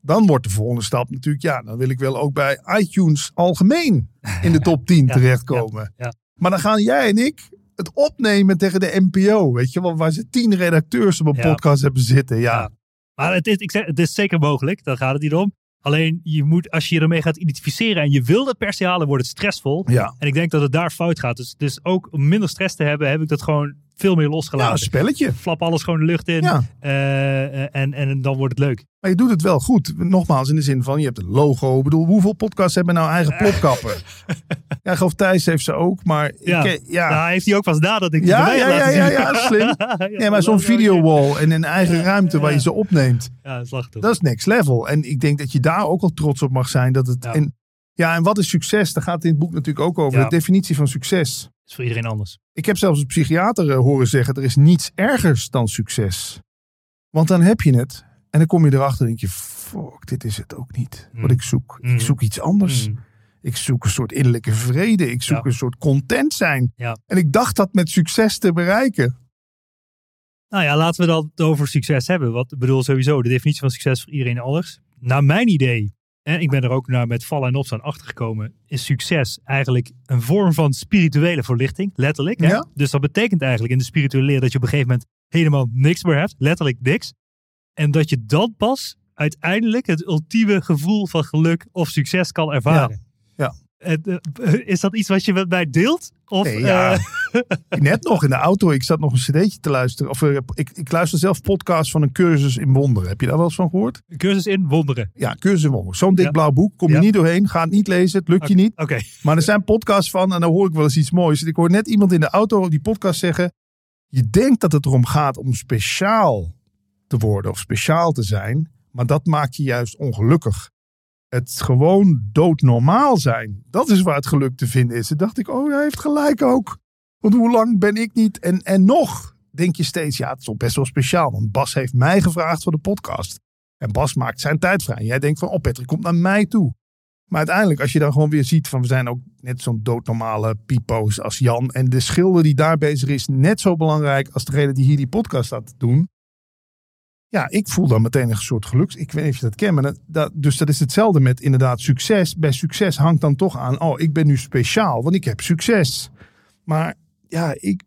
B: Dan wordt de volgende stap natuurlijk, ja, dan wil ik wel ook bij iTunes algemeen in de top 10
A: Ja,
B: terechtkomen.
A: ja, ja.
B: Maar dan gaan jij en ik het opnemen tegen de NPO. Weet je wel, waar ze tien redacteurs op een podcast hebben zitten. Ja,
A: Ja. Maar het is, ik zeg, het is zeker mogelijk, daar gaat het niet om. Alleen je moet, als je je ermee gaat identificeren en je wil dat per se halen, wordt het stressvol.
B: ja.
A: En ik denk dat het daar fout gaat. Dus, dus ook om minder stress te hebben, heb ik dat gewoon veel meer
B: ja een
A: losgelaten.
B: spelletje.
A: Flap alles gewoon de lucht in.
B: Ja.
A: eh, eh, en, en dan wordt het leuk.
B: Maar je doet het wel goed. Nogmaals, in de zin van je hebt een logo. Ik bedoel, hoeveel podcasts hebben nou eigen plopkappen? ja, ik geloof Thijs heeft ze ook. Maar
A: Ja.
B: ik, ja.
A: Nou, heeft hij ook pas nadat ik
B: Ja, ja, ja, ja, ja, slim.
A: Ja,
B: Ja, maar zo'n videowall en een eigen
A: Ja,
B: ruimte waar
A: ja.
B: je ze opneemt.
A: Ja, slachtoffer.
B: Dat is next level. En ik denk dat je daar ook al trots op mag zijn. Dat het,
A: Ja.
B: en, ja, en wat is succes? Daar gaat het in het boek natuurlijk ook over.
A: Ja.
B: De definitie van succes.
A: Is voor iedereen anders.
B: Ik heb zelfs een psychiater eh, horen zeggen: er is niets ergers dan succes. Want dan heb je het. En dan kom je erachter en denk je: fuck, dit is het ook niet. Wat
A: Mm.
B: ik zoek.
A: Mm.
B: Ik zoek iets anders.
A: Mm.
B: Ik zoek een soort innerlijke vrede. Ik zoek
A: Ja.
B: een soort content zijn.
A: Ja.
B: En ik dacht dat met succes te bereiken.
A: Nou ja, laten we dat over succes hebben. Wat ik bedoel sowieso, de definitie van succes voor iedereen anders. Naar mijn idee, en ik ben er ook naar met vallen en opstaan achtergekomen, is succes eigenlijk een vorm van spirituele verlichting, letterlijk. Hè?
B: Ja.
A: Dus dat betekent eigenlijk in de spirituele leer dat je op een gegeven moment helemaal niks meer hebt, letterlijk niks. En dat je dan pas uiteindelijk het ultieme gevoel van geluk of succes kan ervaren.
B: Ja.
A: En, eh, is dat iets wat je met mij deelt? Of,
B: Nee, ja.
A: eh,
B: Net nog in de auto, ik zat nog een cd'tje te luisteren. Of eh, ik, ik luister zelf podcasts van een cursus in wonderen. Heb je daar wel eens van gehoord?
A: cursus in wonderen.
B: Ja, cursus in wonderen. Zo'n dik
A: Ja.
B: blauw boek, kom je
A: Ja.
B: niet doorheen. Ga het niet lezen, het lukt je niet.
A: Oké.
B: Maar er zijn podcasts van en dan hoor ik wel eens iets moois. Ik hoor net iemand in de auto die podcast zeggen. Je denkt dat het erom gaat om speciaal te worden of speciaal te zijn. Maar dat maakt je juist ongelukkig. Het gewoon doodnormaal zijn. Dat is waar het geluk te vinden is. Toen dacht ik, oh hij heeft gelijk ook. Want hoe lang ben ik niet? En, en nog denk je steeds, ja het is best wel speciaal. Want Bas heeft mij gevraagd voor de podcast. En Bas maakt zijn tijd vrij. En jij denkt van, oh Patrick, komt naar mij toe. Maar uiteindelijk, als je dan gewoon weer ziet van we zijn ook net zo'n doodnormale pipo's als Jan. En de schilder die daar bezig is, net zo belangrijk als degene die hier die podcast staat doen. Ja, ik voel dan meteen een soort geluks. Ik weet niet of je dat kent, maar dat, dat- dus dat is hetzelfde met inderdaad succes. Bij succes hangt dan toch aan, oh, ik ben nu speciaal, want ik heb succes. Maar ja, ik,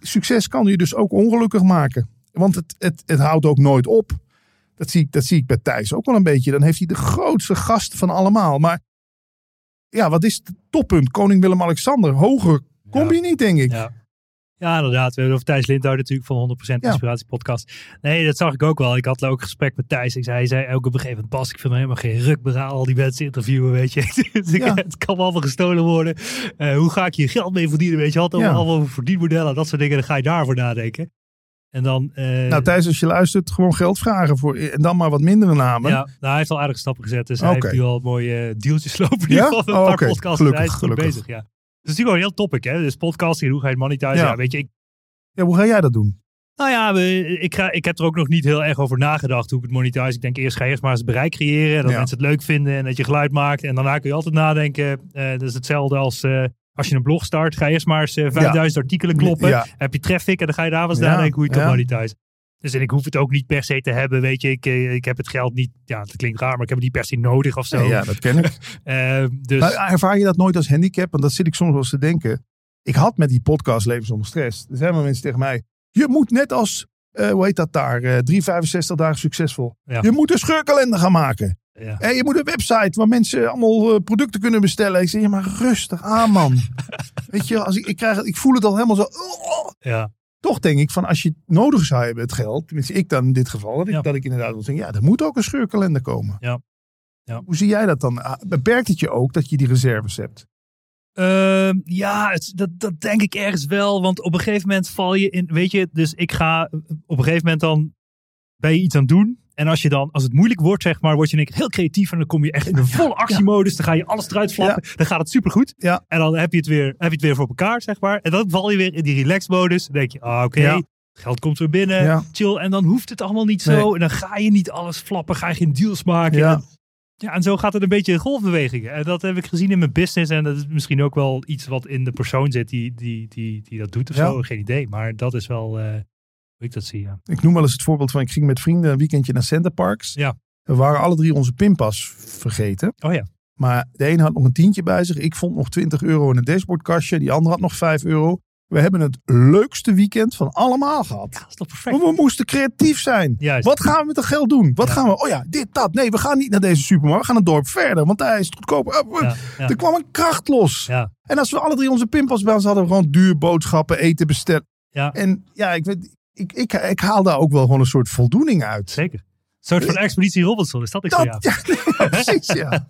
B: succes kan je dus ook ongelukkig maken. Want het, het, het houdt ook nooit op. Dat zie, ik, dat zie ik bij Thijs ook wel een beetje. Dan heeft hij de grootste gast van allemaal. Maar ja, wat is het toppunt? Koning Willem-Alexander. Hoger kom
A: Ja.
B: je niet, denk ik.
A: Ja. Ja, inderdaad. We hebben over Thijs Lindhout natuurlijk van 100%
B: Ja.
A: Inspiratie Podcast. Nee, dat zag ik ook wel. Ik had ook een gesprek met Thijs. Ik zei, hij zei ook op een gegeven moment, Bas, ik vind er helemaal geen ruk meer aan al die mensen interviewen, weet je. Dus ik-
B: Ja.
A: Het kan allemaal gestolen worden. Eh, hoe ga ik hier geld mee verdienen, weet je. Had
B: Ja.
A: allemaal over verdienmodellen, dat soort dingen. Dan ga je daarvoor nadenken. En dan... eh,
B: Nou, Thijs, als je luistert, gewoon geld vragen voor. En dan maar wat mindere namen.
A: ja, nou, hij heeft al aardige stappen gezet. Dus hij heeft nu al mooie dealtjes lopen. In
B: Ja?
A: ieder geval een
B: Oh,
A: podcasts.
B: Gelukkig,
A: hij is goed
B: gelukkig.
A: bezig, ja. Dus het is natuurlijk wel een heel topic, hè. Dus podcasting, hoe ga je het monetizen?
B: Ja.
A: Ja, weet je, ik
B: Ja, hoe ga jij dat doen?
A: Nou ja, we- ik, ga, ik heb er ook nog niet heel erg over nagedacht hoe ik het monetize. Ik denk eerst ga eerst maar eens bereik creëren. Dat
B: Ja.
A: mensen het leuk vinden en dat je geluid maakt. En daarna kun je altijd nadenken. eh dat is hetzelfde als eh, als je een blog start. Ga eerst maar eens eh, 5000 artikelen kloppen.
B: Ja.
A: Heb je traffic en dan ga je daar wel eens nadenken hoe je het kan monetize. Dus en ik hoef het ook niet per se te hebben. Weet je, ik, eh, ik heb het geld niet. Ja, dat klinkt raar, maar ik heb het niet per se nodig of zo.
B: Ja, dat ken ik.
A: Eh, dus
B: Maar ervaar je dat nooit als handicap? Want dat zit ik soms wel eens te denken. Ik had met die podcast Leven zonder stress. Er zijn wel mensen tegen mij. Je moet net als, eh, hoe heet dat daar? eh 365 dagen succesvol.
A: Ja.
B: Je moet een scheurkalender gaan maken.
A: ja.
B: En je moet een website waar mensen allemaal producten kunnen bestellen. Ik zeg, ja, maar rustig aan, man. Weet je, als ik, ik, krijg, ik voel het al helemaal zo. oh.
A: ja.
B: Toch denk ik van als je het nodig zou hebben, het geld. Tenminste, ik dan in dit geval. Dat ik,
A: Ja.
B: dat ik inderdaad wil zeggen, ja, er moet ook een scheurkalender komen.
A: Ja. Ja.
B: Hoe zie jij dat dan? Ah, Beperkt het je ook dat je die reserves hebt?
A: Ehm, ja, het, dat, dat denk ik ergens wel. Want op een gegeven moment val je in. Weet je, dus ik ga. Op een gegeven moment dan. Ben je iets aan het doen. En als je dan, als het moeilijk wordt, zeg maar, word je één keer heel creatief. En dan kom je echt in een volle actiemodus. Dan ga je alles eruit flappen. Dan gaat het supergoed.
B: Ja.
A: En dan heb je, het weer, heb je het weer voor elkaar, zeg maar. En dan val je weer in die relax-modus. Dan denk je, ah, oké.
B: Ja.
A: Geld komt weer binnen.
B: Ja.
A: Chill. En dan hoeft het allemaal niet zo. En dan ga je niet alles flappen. Ga je geen deals maken.
B: Ja.
A: En ja, en zo gaat het een beetje in golfbewegingen. En dat heb ik gezien in mijn business. En dat is misschien ook wel iets wat in de persoon zit die, die, die, die dat doet of
B: Ja.
A: zo. Geen idee. Maar dat is wel eh, ik dat zie, ja.
B: Ik noem wel eens het voorbeeld van ik ging met vrienden een weekendje naar Centerparks.
A: Ja.
B: We waren alle drie onze pinpas vergeten.
A: Oh ja.
B: Maar de ene had nog een tientje bij zich. Ik vond nog 20 euro in het dashboardkastje. Die andere had nog 5 euro. We hebben het leukste weekend van allemaal gehad.
A: Dat is toch perfect?
B: Maar we moesten creatief zijn.
A: Juist.
B: Wat gaan we met dat geld doen? Wat
A: Ja.
B: gaan we? Oh ja, dit, dat. Nee, we gaan niet naar deze supermarkt. We gaan het dorp verder, want daar is het goedkoper.
A: Ja, ja.
B: Er kwam een kracht los.
A: Ja,
B: En als we alle drie onze pinpas bij ons hadden, we gewoon duur boodschappen, eten bestellen.
A: ja,
B: En ja, ik, weet, ik, ik, ik haal daar ook wel gewoon een soort voldoening uit.
A: zeker. Een soort van Expeditie Robinson, is dat ik jou?
B: Dat, ja, nee, precies, ja.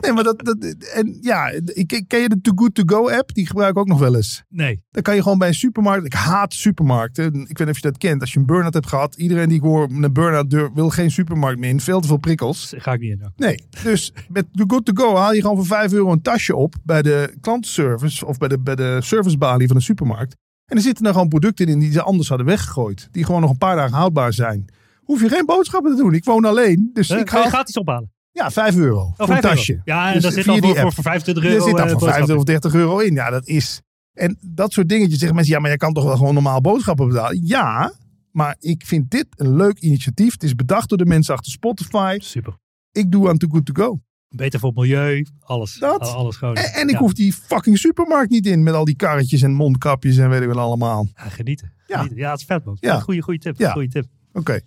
B: Nee, maar dat, dat en ja, ik, ken je de Too Good To Go app? Die gebruik ik ook nog wel eens.
A: Nee.
B: Dan kan je gewoon bij een supermarkt. Ik haat supermarkten. Ik weet niet of je dat kent. Als je een burn-out hebt gehad. Iedereen die ik hoor met een burn-out deur, wil geen supermarkt meer in. Veel te veel prikkels.
A: Ga ik niet in. ook.
B: Nee. Dus met Too Good To Go haal je gewoon voor 5 euro een tasje op. Bij de klantenservice. Of bij de, bij de servicebalie van de supermarkt. En er zitten dan gewoon producten in die ze anders hadden weggegooid. Die gewoon nog een paar dagen houdbaar zijn. Hoef je geen boodschappen te doen. Ik woon alleen. Dus
A: Eh,
B: ik
A: je
B: haal
A: gratis ophalen.
B: ja, 5 euro
A: Oh,
B: voor een
A: 5 euro.
B: tasje.
A: Ja, en
B: Dus
A: daar zit dan voor, voor,
B: app.
A: voor 25
B: Er
A: euro.
B: zit dan
A: eh,
B: voor 50
A: boodschappen.
B: of 30 euro in. Ja, dat is. En dat soort dingetjes zeggen mensen. Ja, maar jij kan toch wel gewoon normaal boodschappen betalen? Ja, maar ik vind dit een leuk initiatief. Het is bedacht door de mensen achter Spotify.
A: Super.
B: Ik doe aan Too Good To Go.
A: Beter voor het milieu. Alles.
B: Dat.
A: Al- Alles gewoon.
B: En, en ik
A: Ja.
B: hoef die fucking supermarkt niet in. Met al die karretjes en mondkapjes en weet ik wel allemaal.
A: Ja, genieten.
B: Ja.
A: Genieten. Ja, het is vet, man.
B: Ja.
A: Goeie, goeie tip.
B: Ja.
A: Goeie tip.
B: Oké.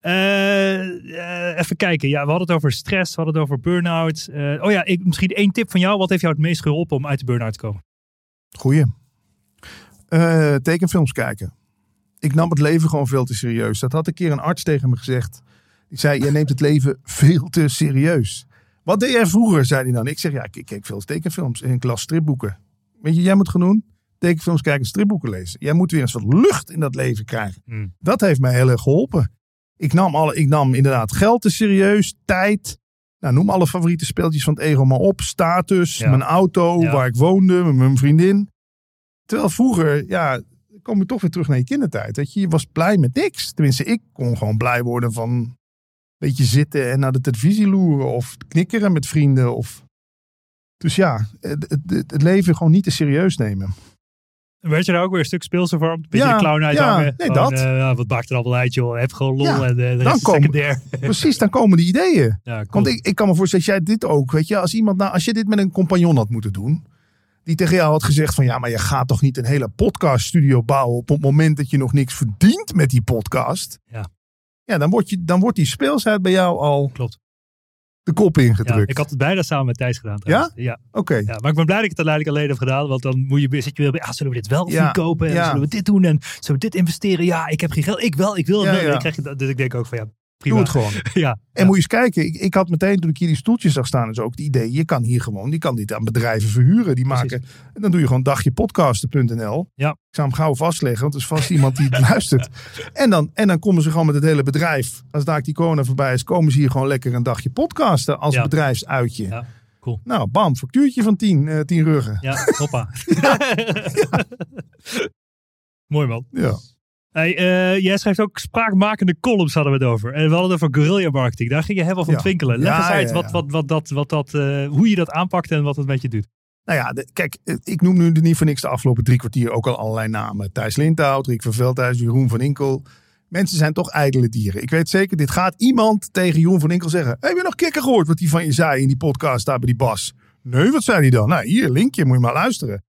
A: Eh, eh, even kijken. Ja, we hadden het over stress. We hadden het over burn-out. Eh, oh ja, ik, misschien één tip van jou. Wat heeft jou het meest geholpen om uit de burn-out te komen?
B: Goeie. Tekenfilms kijken. Ik nam het leven gewoon veel te serieus. Dat had een keer een arts tegen me gezegd. Die zei, jij neemt het leven veel te serieus. Wat deed jij vroeger, zei hij dan. Ik zeg, ja, ik, ik keek veel tekenfilms en ik las stripboeken. Weet je, jij moet gaan doen? Tekenfilms kijken, stripboeken lezen. Jij moet weer eens wat lucht in dat leven krijgen.
A: Hmm.
B: Dat heeft mij heel erg geholpen. Ik nam, alle, ik nam inderdaad geld te serieus, tijd. Nou, noem alle favoriete speeltjes van het ego maar op. Status,
A: Ja.
B: mijn auto,
A: Ja.
B: waar ik woonde, met mijn vriendin. Terwijl vroeger, ja, kom je toch weer terug naar je kindertijd. Weet je, je was blij met niks. Tenminste, ik kon gewoon blij worden van beetje zitten en naar de televisie loeren. Of knikkeren met vrienden. Of... Dus ja, het, het, het leven gewoon niet te serieus nemen.
A: Werd je daar ook weer een stuk speelse voor? Een beetje
B: Ja,
A: de clown
B: ja, nee,
A: Gewoon,
B: dat.
A: eh, ja, wat maakt er allemaal uit, joh? Heb gewoon lol
B: Ja,
A: en de rest
B: dan
A: is
B: komen-
A: secundair.
B: Precies, dan komen die ideeën.
A: Ja, cool.
B: Want ik, ik kan me voorstellen jij dit ook, weet je, als iemand, nou, als je dit met een compagnon had moeten doen, die tegen jou had gezegd van, ja, maar je gaat toch niet een hele podcaststudio bouwen op het moment dat je nog niks verdient met die podcast.
A: Ja.
B: Ja, dan wordt, je, dan wordt die speelsheid bij jou al
A: Klopt.
B: de kop
A: Ja,
B: ingedrukt.
A: ik had het bijna samen met Thijs gedaan. trouwens. Ja?
B: Oké.
A: Ja, maar ik ben blij dat ik het uiteindelijk alleen heb gedaan. Want dan moet je, zit je weer bij, ah, zullen we dit wel of
B: Ja,
A: niet kopen? En
B: ja.
A: zullen we dit doen? En zullen we dit investeren? Ja, ik heb geen geld. Ik wel, ik wil.
B: Ja,
A: het wel. En
B: ja.
A: dan krijg je. Dus ik denk ook van ja,
B: Doe
A: prima.
B: het gewoon.
A: Ja,
B: En
A: ja.
B: moet je eens kijken, ik, ik had meteen toen ik hier die stoeltjes zag staan, is ook het idee, je kan hier gewoon, je kan dit aan bedrijven verhuren. Die
A: Precies.
B: maken, en dan doe je gewoon dagjepodcasten.nl.
A: Ja.
B: Ik zou hem gauw vastleggen, want er is vast iemand die het luistert. En dan, en dan komen ze gewoon met het hele bedrijf. Als daar die corona voorbij is, komen ze hier gewoon lekker een dagje podcasten als
A: Ja.
B: bedrijfsuitje.
A: Ja, cool.
B: Nou, bam, factuurtje van 10, eh 10 ruggen.
A: Ja, hoppa. Mooi man.
B: Ja.
A: Hey, eh, jij schrijft ook spraakmakende columns hadden we het over. En we hadden het over guerrilla marketing. Daar ging je helemaal van
B: Ja.
A: twinkelen. Leg
B: Ja,
A: eens uit
B: ja,
A: Wat, wat, wat dat, wat dat, eh, hoe je dat aanpakt en wat het met je doet.
B: Nou ja, de- kijk, eh, ik noem nu niet voor niks de afgelopen drie kwartier ook al allerlei namen. Thijs Lindhout, Rick van Veldhuis, Jeroen van Inkel. Mensen zijn toch ijdele dieren. Ik weet zeker, dit gaat iemand tegen Jeroen van Inkel zeggen. Heb je nog kikker gehoord wat hij van je zei in die podcast daar bij die Bas? Nee, wat zei hij dan? Nou, hier, linkje, moet je maar luisteren.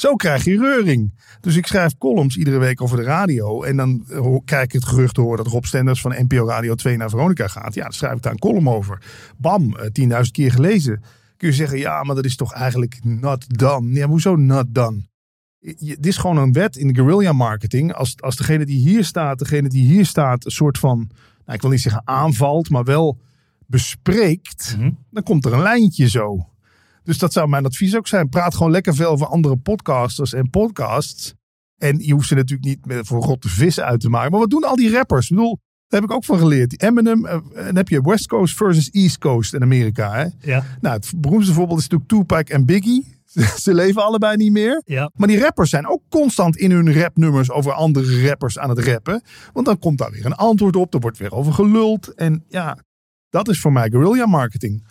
B: Zo krijg je reuring. Dus ik schrijf columns iedere week over de radio. En dan eh, krijg ik het gerucht te horen dat Rob Stenders van NPO Radio 2 naar Veronica gaat. Ja, dan schrijf ik daar een column over. Bam, eh, 10.000 keer gelezen. Kun je zeggen, ja, maar dat is toch eigenlijk not done. Ja, hoezo not done? Dit is gewoon een wet in de guerrilla marketing. Als, als degene die hier staat, degene die hier staat, een soort van, nou, ik wil niet zeggen aanvalt, maar wel bespreekt,
A: Mhm.
B: dan komt er een lijntje zo. Dus dat zou mijn advies ook zijn. Praat gewoon lekker veel over andere podcasters en podcasts. En je hoeft ze natuurlijk niet met voor rotte vis uit te maken. Maar wat doen al die rappers? Ik bedoel, daar heb ik ook van geleerd. Die Eminem, eh, en dan heb je West Coast versus East Coast in Amerika. Hè?
A: Ja,
B: Nou, het beroemdste voorbeeld is natuurlijk Tupac en Biggie. Ze leven allebei niet meer.
A: ja.
B: Maar die rappers zijn ook constant in hun rapnummers over andere rappers aan het rappen. Want dan komt daar weer een antwoord op. Er wordt weer over geluld. En ja, dat is voor mij guerrilla marketing.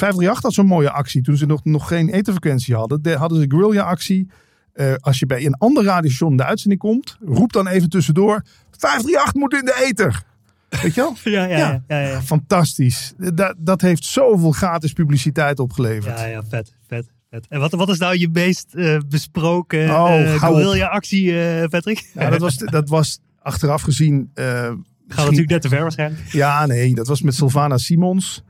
B: 538 had zo'n mooie actie. Toen ze nog, nog geen etenfrequentie hadden, de- hadden ze guerrilla actie. Eh, als je bij een ander radiostation de uitzending komt, roep dan even tussendoor. 538 moet in de eter. Weet je wel?
A: Ja, ja, ja. ja, ja.
B: Fantastisch. Dat, dat heeft zoveel gratis publiciteit opgeleverd.
A: Ja, ja, vet, vet, vet. En wat, wat is nou je meest eh, besproken
B: Oh,
A: guerrilla actie, Patrick?
B: Ja, dat, was, dat was achteraf gezien. eh,
A: Gaat
B: misschien-
A: natuurlijk net te ver waarschijnlijk.
B: Ja, nee, dat was met Sylvana Simons.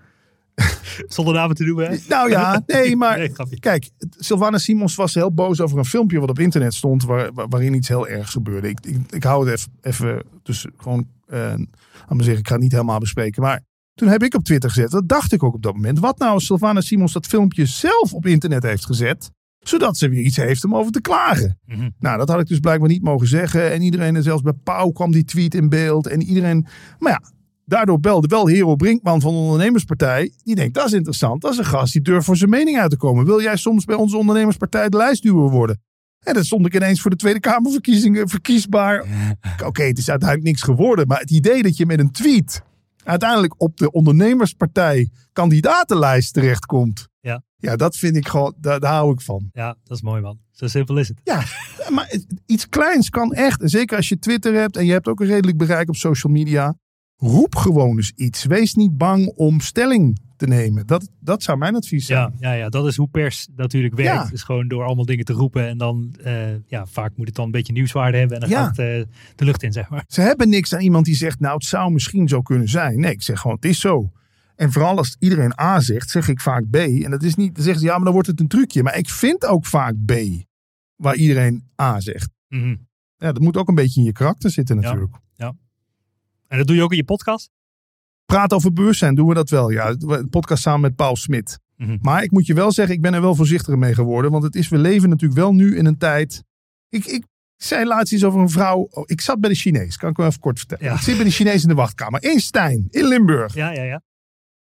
A: Zonder namen te noemen, hè?
B: Nou ja, nee, maar
A: Nee,
B: kijk, Sylvana Simons was heel boos over een filmpje wat op internet stond, waar, waar- waarin iets heel ergs gebeurde. Ik, ik, ik hou het even, even dus gewoon, eh laat maar zeggen, ik ga het niet helemaal bespreken, maar toen heb ik op Twitter gezet, dat dacht ik ook op dat moment, wat nou als Sylvana Simons dat filmpje zelf op internet heeft gezet, zodat ze weer iets heeft om over te klagen.
A: Mhm.
B: Nou, dat had ik dus blijkbaar niet mogen zeggen. En iedereen, en zelfs bij Pauw kwam die tweet in beeld. En iedereen, maar ja, daardoor belde wel Hero Brinkman van de ondernemerspartij. Die denkt, dat is interessant. Dat is een gast die durft voor zijn mening uit te komen. Wil jij soms bij onze ondernemerspartij de lijstduwer worden? En dan stond ik ineens voor de Tweede Kamerverkiezingen verkiesbaar. Oké, het is uiteindelijk niks geworden. Maar het idee dat je met een tweet uiteindelijk op de ondernemerspartij kandidatenlijst terechtkomt.
A: Ja.
B: Ja, dat vind ik gewoon, daar, daar hou ik van.
A: Ja, dat is mooi, man. Zo simpel is het.
B: Ja, maar iets kleins kan echt. En zeker als je Twitter hebt en je hebt ook een redelijk bereik op social media. Roep gewoon eens iets. Wees niet bang om stelling te nemen. Dat, dat zou mijn advies zijn.
A: Ja, ja, ja, dat is hoe pers natuurlijk werkt.
B: Ja.
A: Dus gewoon door allemaal dingen te roepen. En dan, eh, ja, vaak moet het dan een beetje nieuwswaarde hebben. En dan
B: Ja.
A: gaat het eh, de lucht in, zeg maar.
B: Ze hebben niks aan iemand die zegt, nou het zou misschien zo kunnen zijn. Nee, ik zeg gewoon, het is zo. En vooral als iedereen A zegt, zeg ik vaak B. En dat is niet, dan zeggen ze, ja, maar dan wordt het een trucje. Maar ik vind ook vaak B, waar iedereen A zegt.
A: Mhm.
B: Ja, dat moet ook een beetje in je karakter zitten
A: Ja. En dat doe je ook in je podcast?
B: Praat over bewustzijn, doen we dat wel. Ja, de podcast samen met Paul Smit.
A: Mhm.
B: Maar ik moet je wel zeggen, ik ben er wel voorzichtiger mee geworden. Want het is, we leven natuurlijk wel nu in een tijd. Ik, ik zei laatst iets over een vrouw. Oh, ik zat bij de Chinees, kan ik wel even kort vertellen.
A: Ja.
B: Ik zit bij de Chinees in de wachtkamer. In Stijn, in Limburg.
A: Ja, ja, ja.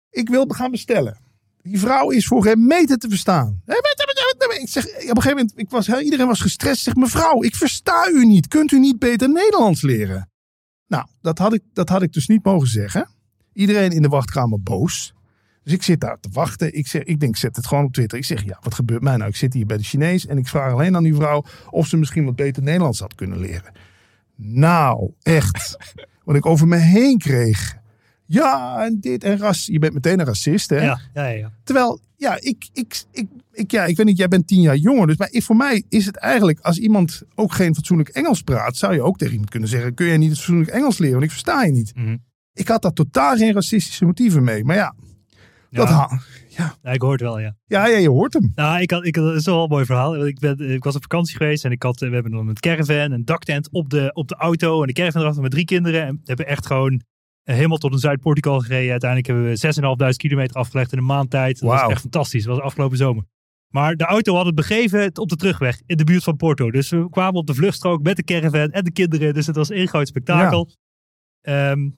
B: Ik wil gaan bestellen. Die vrouw is voor geen meter te verstaan. Ik zeg, op een gegeven moment, ik was, iedereen was gestrest. Zeg, mevrouw, ik versta u niet. Kunt u niet beter Nederlands leren? Nou, dat had ik, dat had ik dus niet mogen zeggen. Iedereen in de wachtkamer boos. Dus ik zit daar te wachten. Ik, zeg, ik denk, zet het gewoon op Twitter. Ik zeg, ja, wat gebeurt mij nou? Ik zit hier bij de Chinees en ik vraag alleen aan die vrouw of ze misschien wat beter Nederlands had kunnen leren. Nou, echt. Wat ik over me heen kreeg. Ja, en dit en ras. Je bent meteen een racist, hè?
A: Ja, ja, ja.
B: Terwijl, ja, ik, ik, ik, ik, ja, ik weet niet, jij bent tien jaar jonger. Dus maar ik- voor mij is het eigenlijk, als iemand ook geen fatsoenlijk Engels praat, zou je ook tegen iemand kunnen zeggen: Kun jij niet het fatsoenlijk Engels leren? Want ik versta je niet.
A: Mhm.
B: Ik had daar totaal geen racistische motieven mee. Maar ja, dat
A: Ja.
B: ja.
A: Ja, ik hoor het wel, ja.
B: Ja, ja, je hoort hem.
A: Nou, ik had, ik het is wel een mooi verhaal. Ik, ben, ik was op vakantie geweest en ik had, we hebben dan een caravan, een daktent op de, op de auto. En de caravan erachter met drie kinderen. En we hebben echt gewoon helemaal tot in Zuid-Portugal gereden. Uiteindelijk hebben we 6.500 kilometer afgelegd in een maand tijd. Dat
B: Wauw.
A: was echt fantastisch. Dat was afgelopen zomer. Maar de auto had het begeven op de terugweg in de buurt van Porto. Dus we kwamen op de vluchtstrook met de caravan en de kinderen. Dus het was één groot spektakel. Ehm,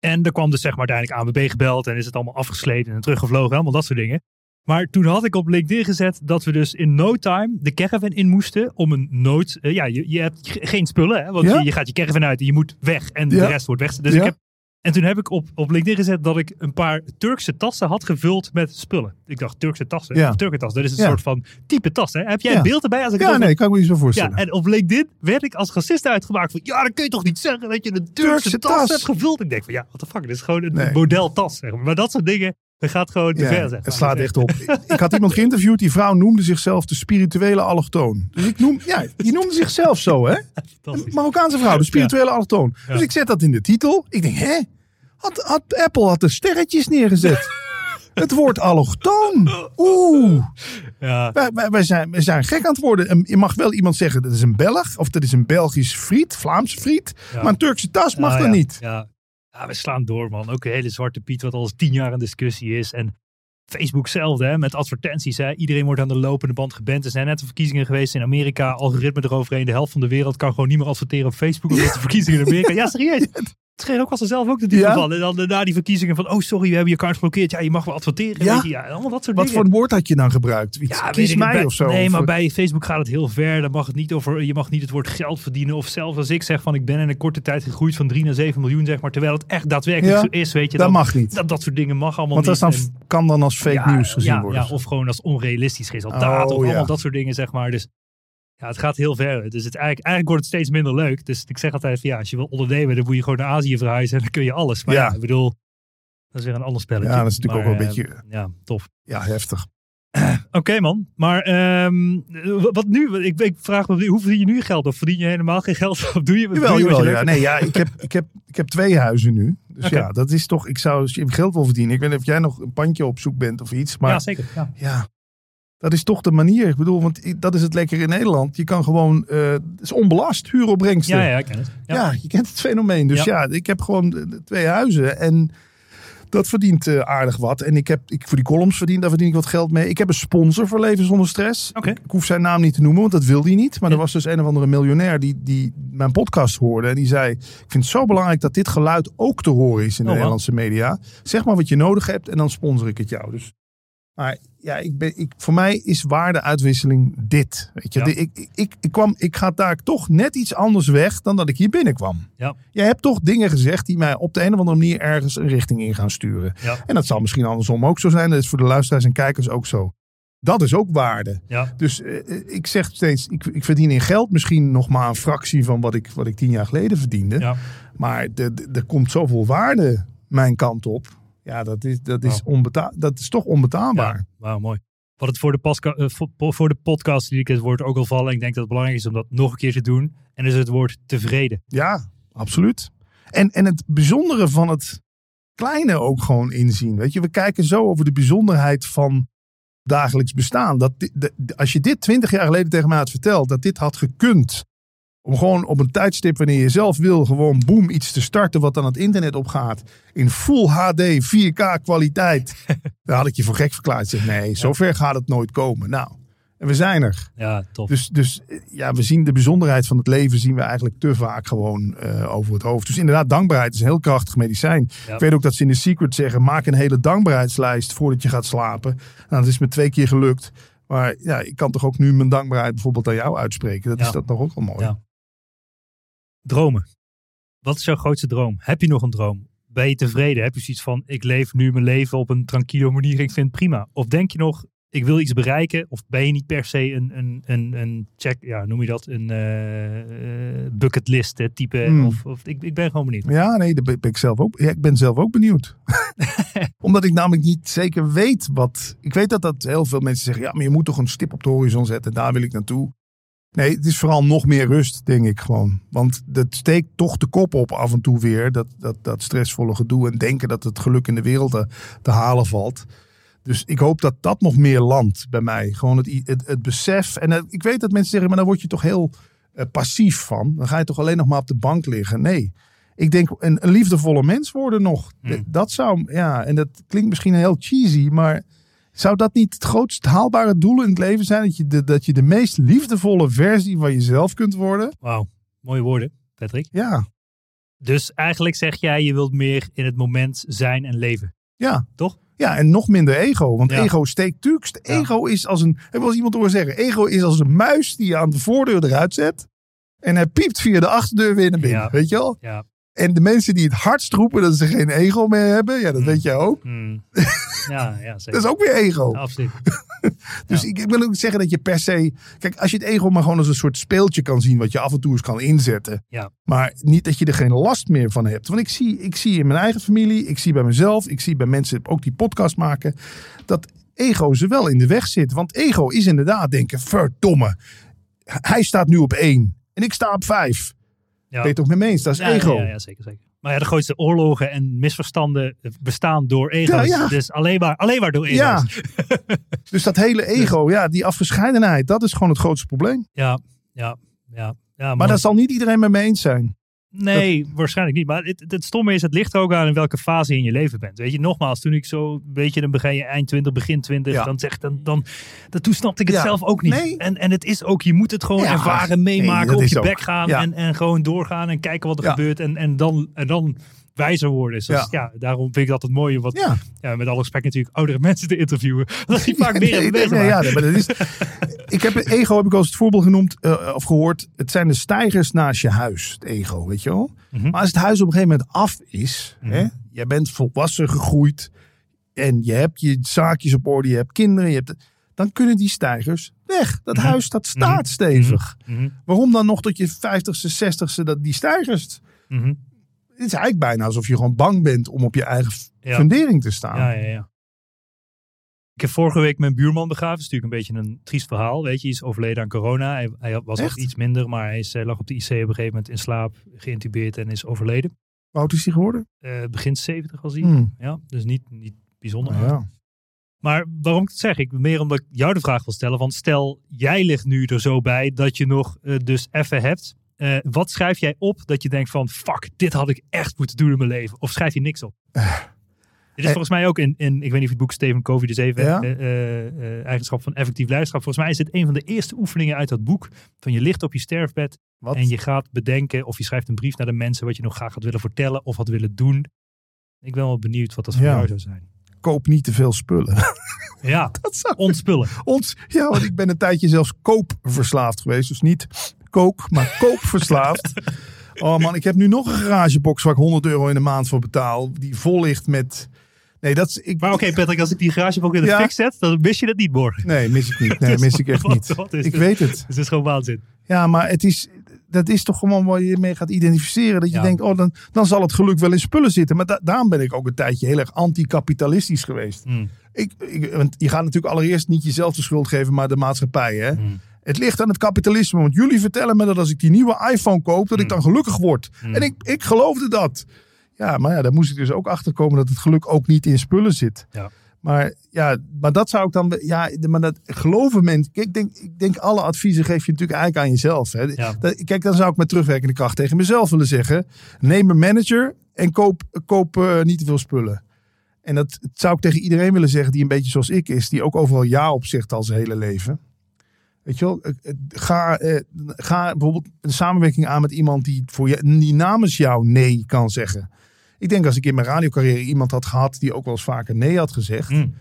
A: en er kwam dus zeg maar uiteindelijk ANWB gebeld en is het allemaal afgesleten en teruggevlogen. Allemaal dat soort dingen. Maar toen had ik op LinkedIn gezet dat we dus in no time de caravan in moesten om een nood... eh, ja, je, je hebt ge- geen spullen, hè? Want
B: Ja?
A: je, je gaat je caravan uit en je moet weg en de rest wordt weg. Dus ik heb, en toen heb ik op, op LinkedIn gezet dat ik een paar Turkse tassen had gevuld met spullen. Ik dacht, Turkse tassen?
B: Ja.
A: Of Turkse tas. Dat is een
B: Ja.
A: soort van type tas, hè? Heb jij
B: Ja.
A: een beeld erbij? Als ik
B: Ja,
A: over-
B: nee, kan ik me niet zo
A: ja,
B: voorstellen.
A: en op LinkedIn werd ik als racist uitgemaakt van... Ja, dan kun je toch niet zeggen dat je een Turkse,
B: Turkse
A: tas,
B: tas.
A: hebt gevuld? Ik denk van, ja, what the fuck, dit is gewoon een
B: Nee.
A: modeltas. Zeg maar. maar dat soort dingen, dat gaat gewoon te
B: Ja,
A: ver. Zeg maar.
B: het slaat echt op. Ik had iemand geïnterviewd, die vrouw noemde zichzelf de spirituele allochtoon. Dus ik noem, ja, die noemde zichzelf zo, hè? Marokkaanse vrouw, de spirituele allochtoon. Dus ik zet dat in de titel. Ik denk, hè? Had, had, Apple had de sterretjes neergezet. het woord allochtoon. Oeh.
A: Ja,
B: Wij, wij, wij zijn, wij zijn gek aan het worden. En je mag wel iemand zeggen, dat is een Belg. Of dat is een Belgisch friet, Vlaamse friet.
A: Ja.
B: Maar een Turkse tas mag dat niet.
A: Ja. Ja, we slaan door, man. Ook een hele zwarte piet, wat al eens tien jaar een discussie is. En Facebook zelf, hè, met advertenties. Hè. Iedereen wordt aan de lopende band geband. Er zijn net de verkiezingen geweest in Amerika. Algoritme eroverheen. De helft van de wereld kan gewoon niet meer adverteren op Facebook. Omdat de verkiezingen in Amerika. Ja, serieus. Het schreef ook als ze zelf ook de titel
B: Ja?
A: van. En dan eh, na die verkiezingen van, oh sorry, we hebben je account geblokkeerd. Ja, je mag wel adverteren.
B: Ja?
A: Je, ja allemaal dat soort
B: Wat
A: dingen.
B: voor woord had je dan gebruikt? Iets,
A: Ja,
B: kies mij
A: Bij-
B: of zo?
A: Nee,
B: Of,
A: maar bij Facebook gaat het heel ver. Dan mag het niet over, je mag niet het woord geld verdienen. Of zelfs als ik zeg van ik ben in een korte tijd gegroeid van 3 naar 7 miljoen, zeg maar. Terwijl het echt daadwerkelijk
B: Ja,
A: zo is, weet je.
B: dat
A: dan-
B: mag niet.
A: Dat, dat soort dingen mag allemaal
B: Want dat
A: niet.
B: dan,
A: En-
B: kan dan als fake nieuws gezien worden.
A: Ja, of gewoon als onrealistisch resultaat.
B: Oh,
A: of allemaal dat soort dingen, zeg maar. Dus ja, het gaat heel ver. Dus het, eigenlijk, eigenlijk wordt het steeds minder leuk. Dus ik zeg altijd van ja, als je wil ondernemen, dan moet je gewoon naar Azië verhuizen. En dan kun je alles. Maar ja,
B: Ja.
A: ik bedoel, dat is weer een ander spelletje.
B: Ja, dat is natuurlijk
A: Maar,
B: ook wel een beetje-
A: Ja, tof.
B: Ja, heftig.
A: Oké man, maar ehm, wat nu? Ik, ik vraag me, hoe verdien je nu geld? Of verdien je helemaal geen geld? Of doe je,
B: Jawel,
A: doe je wat
B: jawel.
A: je
B: Ja. Nee, ja, ik, heb, ik, heb, ik heb twee huizen nu. Dus ja, dat is toch... Ik zou als je geld wil verdienen. Ik weet niet of jij nog een pandje op zoek bent of iets. Maar
A: Ja, zeker. Ja.
B: ja, dat is toch de manier. Ik bedoel, want dat is het lekker in Nederland. Je kan gewoon... eh, het is onbelast, huuropbrengsten.
A: Ja, ja, ik ken het. Ja.
B: Ja, je kent het fenomeen. Dus ja, ik heb gewoon de- de twee huizen. En dat verdient eh, aardig wat. En ik heb ik, voor die columns verdien, daar verdien ik wat geld mee. Ik heb een sponsor voor Leven zonder Stress.
A: Oké.
B: Ik, ik hoef zijn naam niet te noemen, want dat wil hij niet. Maar
A: Ja.
B: er was dus een of andere miljonair die, die mijn podcast hoorde. En die zei, ik vind het zo belangrijk dat dit geluid ook te horen is in de
A: Oh, wauw.
B: Nederlandse media. Zeg maar wat je nodig hebt en dan sponsor ik het jou. Dus, maar ja, ik ben, ik, voor mij is waardeuitwisseling dit. Weet je,
A: Ja.
B: De- ik, ik, ik, kwam, ik ga daar toch net iets anders weg dan dat ik hier binnenkwam.
A: Ja.
B: Jij hebt toch dingen gezegd die mij op de een of andere manier ergens een richting in gaan sturen.
A: Ja.
B: En dat zal misschien andersom ook zo zijn. Dat is voor de luisteraars en kijkers ook zo. Dat is ook waarde.
A: Ja.
B: Dus eh, eh, ik zeg steeds, ik, ik verdien in geld misschien nog maar een fractie van wat ik, wat ik tien jaar geleden verdiende.
A: Ja.
B: Maar er komt zoveel waarde mijn kant op. Ja, dat is, dat is, onbeta dat is toch onbetaalbaar.
A: Ja, wauw, mooi. Wat het voor de, pasca- eh, voor- voor de podcast die ik het woord ook al vallen. Ik denk dat het belangrijk is om dat nog een keer te doen. En dus het woord tevreden.
B: Ja, absoluut. En, en het bijzondere van het kleine ook gewoon inzien. Weet je, we kijken zo over de bijzonderheid van dagelijks bestaan. Dat di- de- de- als je dit twintig jaar geleden tegen mij had verteld, dat dit had gekund. Om gewoon op een tijdstip, wanneer je zelf wil, gewoon boem, iets te starten wat dan het internet opgaat. In full HD, 4K kwaliteit. Daar had ik je voor gek verklaard. Zeg, nee, zover gaat het nooit komen. Nou, en we zijn er.
A: Ja, tof.
B: Dus, dus ja, we zien de bijzonderheid van het leven zien we eigenlijk te vaak gewoon eh, over het hoofd. Dus inderdaad, dankbaarheid is een heel krachtig medicijn.
A: Ja.
B: Ik weet ook dat ze in de Secret zeggen, maak een hele dankbaarheidslijst voordat je gaat slapen. Nou, dat is me twee keer gelukt. Maar ja, ik kan toch ook nu mijn dankbaarheid bijvoorbeeld aan jou uitspreken. Dat
A: Ja.
B: is dat toch ook wel mooi.
A: Ja. Dromen. Wat is jouw grootste droom? Heb je nog een droom? ben je tevreden? Heb je zoiets van, ik leef nu mijn leven op een tranquilo manier, ik vind het prima? Of denk je nog, ik wil iets bereiken? Of ben je niet per se een, een, een, een check, ja, noem je dat, een eh, bucketlist hè, type?
B: Hmm.
A: Of, of ik, ik ben gewoon benieuwd.
B: Ja, nee, daar ben ben ik zelf ook. Ja, ik ben zelf ook benieuwd. Omdat ik namelijk niet zeker weet wat. Ik weet dat dat heel veel mensen zeggen. Ja, maar je moet toch een stip op de horizon zetten. Daar wil ik naartoe. Nee, het is vooral nog meer rust, denk ik gewoon. Want dat steekt toch de kop op af en toe weer. Dat, dat, dat stressvolle gedoe. En denken dat het geluk in de wereld te, te halen valt. Dus ik hoop dat dat nog meer landt bij mij. Gewoon het, het, het besef. En ik weet dat mensen zeggen, maar dan word je toch heel eh, passief van. Dan ga je toch alleen nog maar op de bank liggen. Nee. Ik denk een, een liefdevolle mens worden nog.
A: Hmm.
B: Dat zou, ja, en dat klinkt misschien heel cheesy, maar zou dat niet het grootst haalbare doel in het leven zijn? Dat je de, dat je de meest liefdevolle versie van jezelf kunt worden?
A: Wauw, mooie woorden, Patrick.
B: Ja,
A: Dus eigenlijk zeg jij, je wilt meer in het moment zijn en leven.
B: ja.
A: Toch?
B: Ja, en nog minder ego. Want
A: Ja.
B: ego steekt natuurlijk.
A: Ja.
B: Ego is als een. Heb wel eens iemand horen zeggen? Ego is als een muis die je aan de voordeur eruit zet. En hij piept via de achterdeur weer naar binnen.
A: Ja.
B: Weet je wel?
A: Ja.
B: En de mensen die het hardst roepen dat ze geen ego meer hebben. Ja, dat
A: Mm.
B: weet jij ook.
A: Hmm. ja, ja, zeker.
B: Dat is ook weer ego.
A: Ja, absoluut.
B: Dus ik, ik wil ook zeggen dat je per se. Kijk, als je het ego maar gewoon als een soort speeltje kan zien. wat je af en toe eens kan inzetten.
A: Ja.
B: Maar niet dat je er geen last meer van hebt. Want ik zie, ik zie in mijn eigen familie. Ik zie bij mezelf. Ik zie bij mensen ook die podcast maken. dat ego ze wel in de weg zit. Want ego is inderdaad denken: verdomme. Hij staat nu op één. En ik sta op vijf.
A: Ja.
B: Ben je het ook met me eens? Dat is
A: Ja,
B: ego.
A: Ja, ja, zeker, zeker. Maar ja, de grootste oorlogen en misverstanden bestaan door ego's.
B: Ja.
A: Dus alleen maar, alleen maar door ego's.
B: Dus dat hele ego, ja, die afgescheidenheid, dat is gewoon het grootste probleem.
A: ja, ja, ja. ja
B: Maar
A: man.
B: daar zal niet iedereen met me eens zijn.
A: Nee, waarschijnlijk niet. Maar het, het stomme is, het ligt er ook aan in welke fase je in je leven bent. Weet je, nogmaals, toen ik zo, weet je, dan begin je eind 20, begin 20,
B: Ja.
A: dan zegt dan, dan, dan, toen snapte ik het
B: Ja.
A: zelf ook niet.
B: Nee.
A: En, en het is ook, je moet het gewoon
B: Ja,
A: ervaren, meemaken,
B: dat
A: op
B: is
A: je
B: ook.
A: bek gaan en, en gewoon doorgaan en kijken wat er gebeurt en, en, dan, en dan wijzer worden. Dus dat
B: Ja.
A: is- ja, daarom vind ik dat het mooie, wat,
B: Ja,
A: ja, met alle respect natuurlijk, oudere mensen te interviewen. Dat die vaak meer
B: nee, nee, nee, ja, maar dat is, ik heb het ego heb ik als het voorbeeld genoemd eh, of gehoord. Het zijn de stijgers naast je huis, het ego, weet je wel.
A: Mhm.
B: Maar als het huis op een gegeven moment af is,
A: Mhm.
B: hè, jij bent volwassen gegroeid en je hebt je zaakjes op orde, je hebt kinderen, je hebt, dan kunnen die stijgers weg. Dat
A: Mhm.
B: huis dat staat stevig.
A: Mhm,
B: Waarom dan nog tot je vijftigste, zestigste dat die stijgers? Het is eigenlijk bijna alsof je gewoon bang bent om op je eigen
A: Ja.
B: fundering te staan.
A: Ja, ja, ja. Ik heb vorige week mijn buurman begraven. Dat is natuurlijk een beetje een triest verhaal. Weet je, hij is overleden aan corona. Hij, hij was
B: Echt?
A: iets minder, maar hij is, eh, lag op de IC op een gegeven moment in slaap, geïntubeerd en is overleden.
B: Hoe oud is die geworden?
A: Eh, begin 70 als hij.
B: Hmm.
A: Ja, dus niet, niet bijzonder.
B: Nou ja.
A: Maar waarom ik het zeg? Ik meer omdat ik jou de vraag wil stellen. Want stel, jij ligt nu er zo bij dat je nog eh, dus even hebt. Wat schrijf jij op dat je denkt van fuck, dit had ik echt moeten doen in mijn leven? Of schrijf je niks op? Dit is
B: Eh.
A: volgens mij ook in, in, ik weet niet of het boek Stephen Covey dus even,
B: Ja.
A: eh, eh, eigenschap van effectief leiderschap. Volgens mij is dit een van de eerste oefeningen uit dat boek. Van je ligt op je sterfbed
B: Wat?
A: en je gaat bedenken of je schrijft een brief naar de mensen wat je nog graag had willen vertellen of had willen doen. Ik ben wel benieuwd wat dat voor
B: Ja.
A: jou zou zijn.
B: Koop niet te veel spullen.
A: Ja,
B: dat zou
A: ontspullen.
B: ons. Ja, want ik ben een tijdje zelfs koopverslaafd geweest. Dus niet kook, maar koopverslaafd. Oh man, ik heb nu nog een garagebox waar ik 100 euro in de maand voor betaal. Die vol ligt met. Nee, dat is. Ik,
A: Maar oké, Patrick, als ik die garagebox in de
B: Ja.
A: fik zet, dan mis je dat niet morgen.
B: Nee, mis ik niet. Nee, mis ik echt niet.
A: wat
B: Ik
A: dit?
B: weet het.
A: Dus het is gewoon waanzin.
B: Ja, maar het is. Dat is toch gewoon waar je mee gaat identificeren. Dat je
A: Ja.
B: denkt, oh, dan, dan zal het geluk wel in spullen zitten. Maar da- daarom ben ik ook een tijdje heel erg anticapitalistisch geweest.
A: Mm,
B: Ik, ik, want je gaat natuurlijk allereerst niet jezelf de schuld geven, maar de maatschappij. Hè?
A: mm,
B: Het ligt aan het kapitalisme. Want jullie vertellen me dat als ik die nieuwe iPhone koop, dat ik dan gelukkig word. En ik, ik geloofde dat. Ja, maar ja, daar moest ik dus ook achter komen dat het geluk ook niet in spullen zit.
A: Ja.
B: Maar ja, maar dat zou ik dan. Ja, maar dat geloven mensen. Kijk, ik denk, ik denk alle adviezen geef je natuurlijk eigenlijk aan jezelf. Hè.
A: Ja.
B: Dat- Kijk, dan zou ik met terugwerkende kracht tegen mezelf willen zeggen: neem een manager en koop, koop eh, niet te veel spullen. En dat zou ik tegen iedereen willen zeggen die een beetje zoals ik is, die ook overal ja op zegt al zijn hele leven. Weet je wel, eh, eh, ga, eh, ga bijvoorbeeld een samenwerking aan met iemand die, voor je, die namens jou nee kan zeggen. Ik denk als ik in mijn radiocarrière iemand had gehad die ook wel eens vaker nee had gezegd,
A: mm,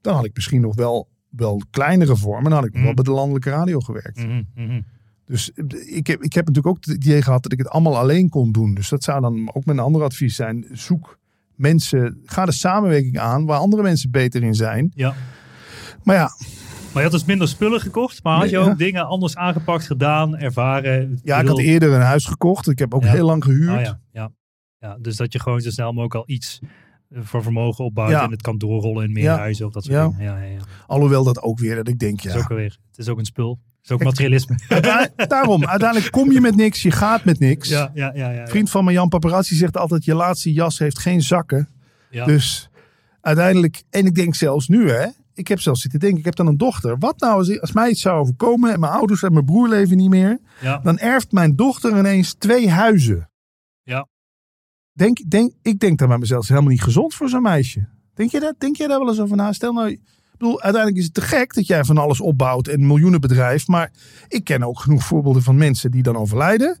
B: dan had ik misschien nog wel, wel kleinere vormen. Dan had ik nog
A: Mm.
B: wel bij de landelijke radio gewerkt.
A: mm, mm.
B: Dus ik heb, ik heb natuurlijk ook het idee gehad dat ik het allemaal alleen kon doen. Dus dat zou dan ook mijn andere advies zijn. Zoek mensen, ga de samenwerking aan waar andere mensen beter in zijn.
A: Ja.
B: Maar ja,
A: Maar je had dus minder spullen gekocht, maar had je ook
B: ja.
A: dingen anders aangepakt, gedaan, ervaren?
B: ja ik had eerder een huis gekocht. Ik heb ook
A: Ja.
B: heel lang gehuurd.
A: Oh, ja, ja. ja, dus dat je gewoon zo snel mogelijk al iets eh, voor vermogen opbouwt
B: Ja.
A: en het kan doorrollen in meer
B: Ja.
A: huizen of dat soort
B: Ja.
A: dingen. Ja, ja, ja.
B: Alhoewel dat ook weer, dat ik denk,
A: Het, is
B: ja.
A: ook alweer, het is ook een spul. Het is ook materialisme.
B: Daarom, uiteindelijk kom je met niks, je gaat met niks.
A: ja, ja, ja, ja, ja.
B: Vriend van me, Jan Paparazzi, zegt altijd, je laatste jas heeft geen zakken.
A: Ja.
B: Dus uiteindelijk, en ik denk zelfs nu hè, ik heb zelfs zitten denken, ik heb dan een dochter. Wat nou als, als mij iets zou overkomen en mijn ouders en mijn broer leven niet meer.
A: ja.
B: Dan erft mijn dochter ineens twee huizen.
A: Ja.
B: Denk, denk, ik denk dan bij mezelf, is helemaal niet gezond voor zo'n meisje. Denk je dat? Denk jij daar wel eens over na? Stel nou, ik bedoel, uiteindelijk is het te gek dat jij van alles opbouwt en een miljoenenbedrijf. Maar ik ken ook genoeg voorbeelden van mensen die dan overlijden.